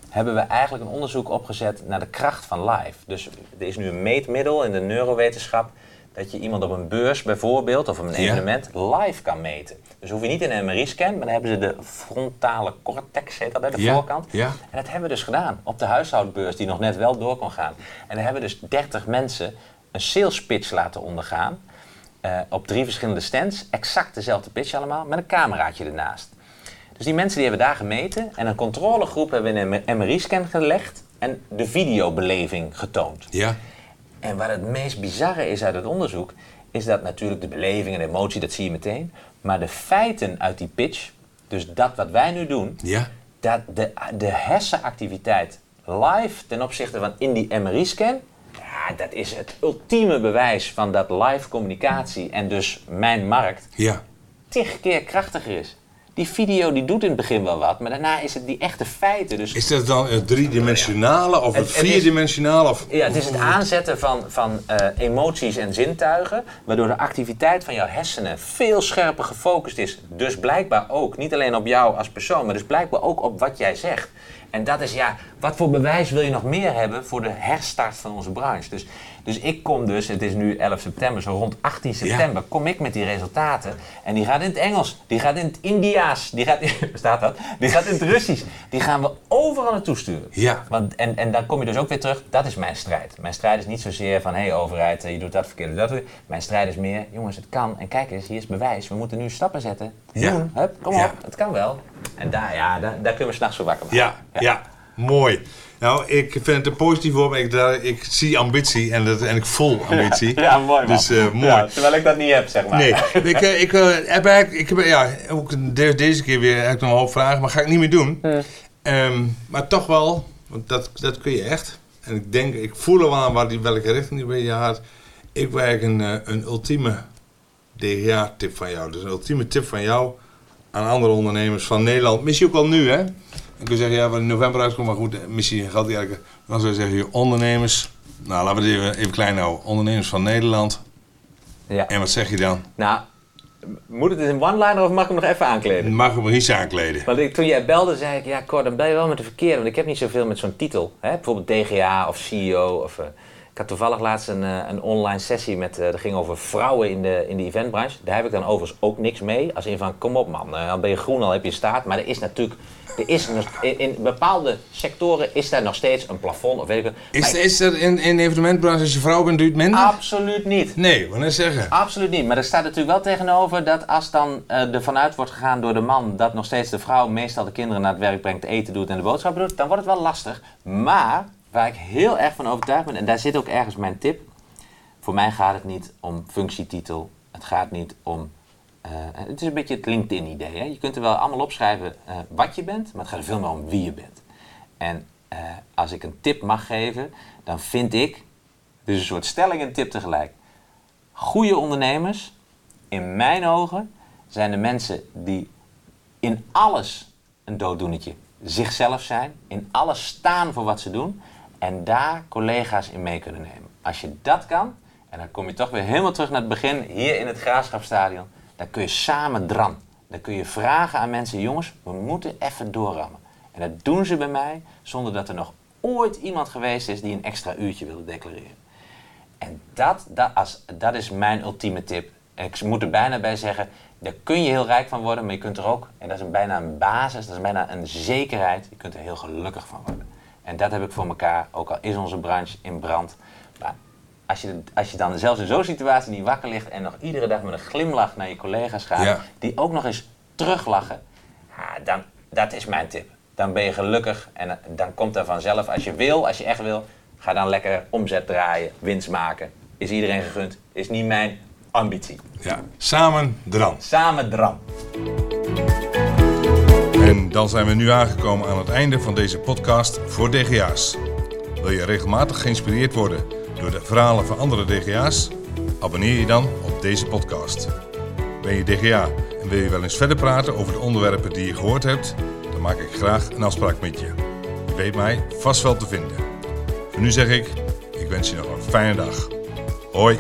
hebben we eigenlijk een onderzoek opgezet naar de kracht van live. Dus er is nu een meetmiddel in de neurowetenschap dat je iemand op een beurs bijvoorbeeld of op een Ja. evenement live kan meten. Dus hoef je niet in een MRI-scan, maar dan hebben ze de frontale cortex, heet dat, hè, de Ja, voorkant. ja. En dat hebben we dus gedaan op de huishoudbeurs die nog net wel door kon gaan. En dan hebben we dus 30 mensen een sales pitch laten ondergaan. eh, op drie verschillende stands, exact dezelfde pitch allemaal, met een cameraatje ernaast. Dus die mensen die hebben daar gemeten en een controlegroep hebben in een MRI-scan gelegd en de videobeleving getoond. Ja, En wat het meest bizarre is uit het onderzoek, is dat natuurlijk de beleving en de emotie, dat zie je meteen. Maar de feiten uit die pitch, dus dat wat wij nu doen, ja, dat de, de hersenactiviteit live ten opzichte van in die MRI-scan, ja, dat is het ultieme bewijs van dat live communicatie en dus mijn markt ja. tig keer krachtiger is. Die video die doet in het begin wel wat, maar daarna is het die echte feiten. Dus Is dat dan het driedimensionale of het, Het- vierdimensionale? Of, ja, het is het aanzetten van, van eh, emoties en zintuigen, waardoor de activiteit van jouw hersenen veel scherper gefocust is. Dus blijkbaar ook, niet alleen op jou als persoon, maar dus blijkbaar ook op wat jij zegt. En dat is ja, wat voor bewijs wil je nog meer hebben voor de herstart van onze branche? Dus, dus ik kom dus, het is nu 11 september, zo rond 18 september, kom ik met die resultaten. En die gaat in het Engels, die gaat in het Indiaas, die gaat in, (laughs) staat dat? Die gaat in het Russisch. Die gaan we overal naartoe sturen. Ja. Want, en, en dan kom je dus ook weer terug, dat is mijn strijd. Mijn strijd is niet zozeer van, hé hey, overheid, eh, je doet dat verkeerd, dat verkeerd. Mijn strijd is meer, jongens, het kan. En kijk eens, hier is bewijs. We moeten nu stappen zetten. Ja. Doen, hup, kom Ja. op, het kan wel. En daar, ja, daar, daar kunnen we s'nachts voor wakker maken. ja, ja, mooi. Nou, ik vind het een positief woord, maar ik, daar, ik zie ambitie en, dat, en ik voel (laughs) ambitie. Ja, mooi man. Dus eh, mooi. Ja, terwijl ik dat niet heb, zeg maar. Nee, (laughs) ik, eh, ik, eh, heb eigenlijk, ik heb ja, ook de- deze keer weer eigenlijk nog een hoop vragen, maar ga ik niet meer doen. Ehm, maar toch wel, want dat, dat kun je echt. En ik denk, ik voel al aan waar die, welke richting die bij je gaat. Ik wil eigenlijk een, een ultieme DGA-tip van jou. Dus een ultieme tip van jou aan andere ondernemers van Nederland. Misschien ook al nu, hè? Ik kun zeggen, ja, wat in november uitkomt, maar goed, misschien geldt die eigenlijk. Dan zou je zeggen, je ondernemers. Nou, laten we het even, even klein houden. Ondernemers van Nederland. Ja. En wat zeg je dan? Nou, moet het in one-liner of mag ik hem nog even aankleden? Mag hem iets aankleden. Want ik, toen jij belde, zei ik, ja Cor, dan ben je wel met de verkeerde. Want ik heb niet zoveel met zo'n titel. Hè? Bijvoorbeeld DGA of CEO. Of, eh, ik had toevallig laatst een, eh, een online sessie met, eh dat ging over vrouwen in de, in de eventbranche. Daar heb ik dan overigens ook niks mee. Als in van, kom op man, dan ben je groen, al heb je staat. Maar er is natuurlijk, er is in, in bepaalde sectoren is daar nog steeds een plafond. Of weet ik wat. Is, is er in, in evenementbranche, als je vrouw bent, duurt minder? Absoluut niet. Nee, wat net zeggen. Absoluut niet. Maar er staat natuurlijk wel tegenover dat als dan eh er vanuit wordt gegaan door de man dat nog steeds de vrouw meestal de kinderen naar het werk brengt, eten doet en de boodschappen doet, dan wordt het wel lastig. Maar waar ik heel erg van overtuigd ben, en daar zit ook ergens mijn tip. Voor mij gaat het niet om functietitel. Het gaat niet om eh, het is een beetje het LinkedIn-idee. Je kunt er wel allemaal opschrijven uh, wat je bent, maar het gaat er veel meer om wie je bent. En uh, als ik een tip mag geven, dan vind ik, dus een soort stelling en tip tegelijk. Goede ondernemers, in mijn ogen, zijn de mensen die in alles een dooddoenetje zichzelf zijn, in alles staan voor wat ze doen en daar collega's in mee kunnen nemen. Als je dat kan, en dan kom je toch weer helemaal terug naar het begin, hier in het Graafschapstadion, dan kun je samen dran. Dan kun je vragen aan mensen, jongens, we moeten even doorrammen. En dat doen ze bij mij, zonder dat er nog ooit iemand geweest is die een extra uurtje wilde declareren. En dat, dat, is mijn ultieme tip. En ik moet er bijna bij zeggen, daar kun je heel rijk van worden, maar je kunt er ook, en dat is bijna een basis, dat is bijna een zekerheid, je kunt er heel gelukkig van worden. En dat heb ik voor elkaar, ook al is onze branche in brand. Als je, als je dan zelfs in zo'n situatie niet wakker ligt en nog iedere dag met een glimlach naar je collega's gaat, die ook nog eens teruglachen, ja, dan, dat is mijn tip. Dan ben je gelukkig en dan komt er vanzelf, als je wil, als je echt wil, ga dan lekker omzet draaien, winst maken. Is iedereen gegund, is niet mijn ambitie. Ja, samen dran. Samen dran. En dan zijn we nu aangekomen aan het einde van deze podcast voor DGA's. Wil je regelmatig geïnspireerd worden door de verhalen van andere DGA's? Abonneer je dan op deze podcast. Ben je DGA en wil je wel eens verder praten over de onderwerpen die je gehoord hebt? Dan maak ik graag een afspraak met je. Je weet mij vast wel te vinden. Voor nu zeg ik, ik wens je nog een fijne dag. Hoi!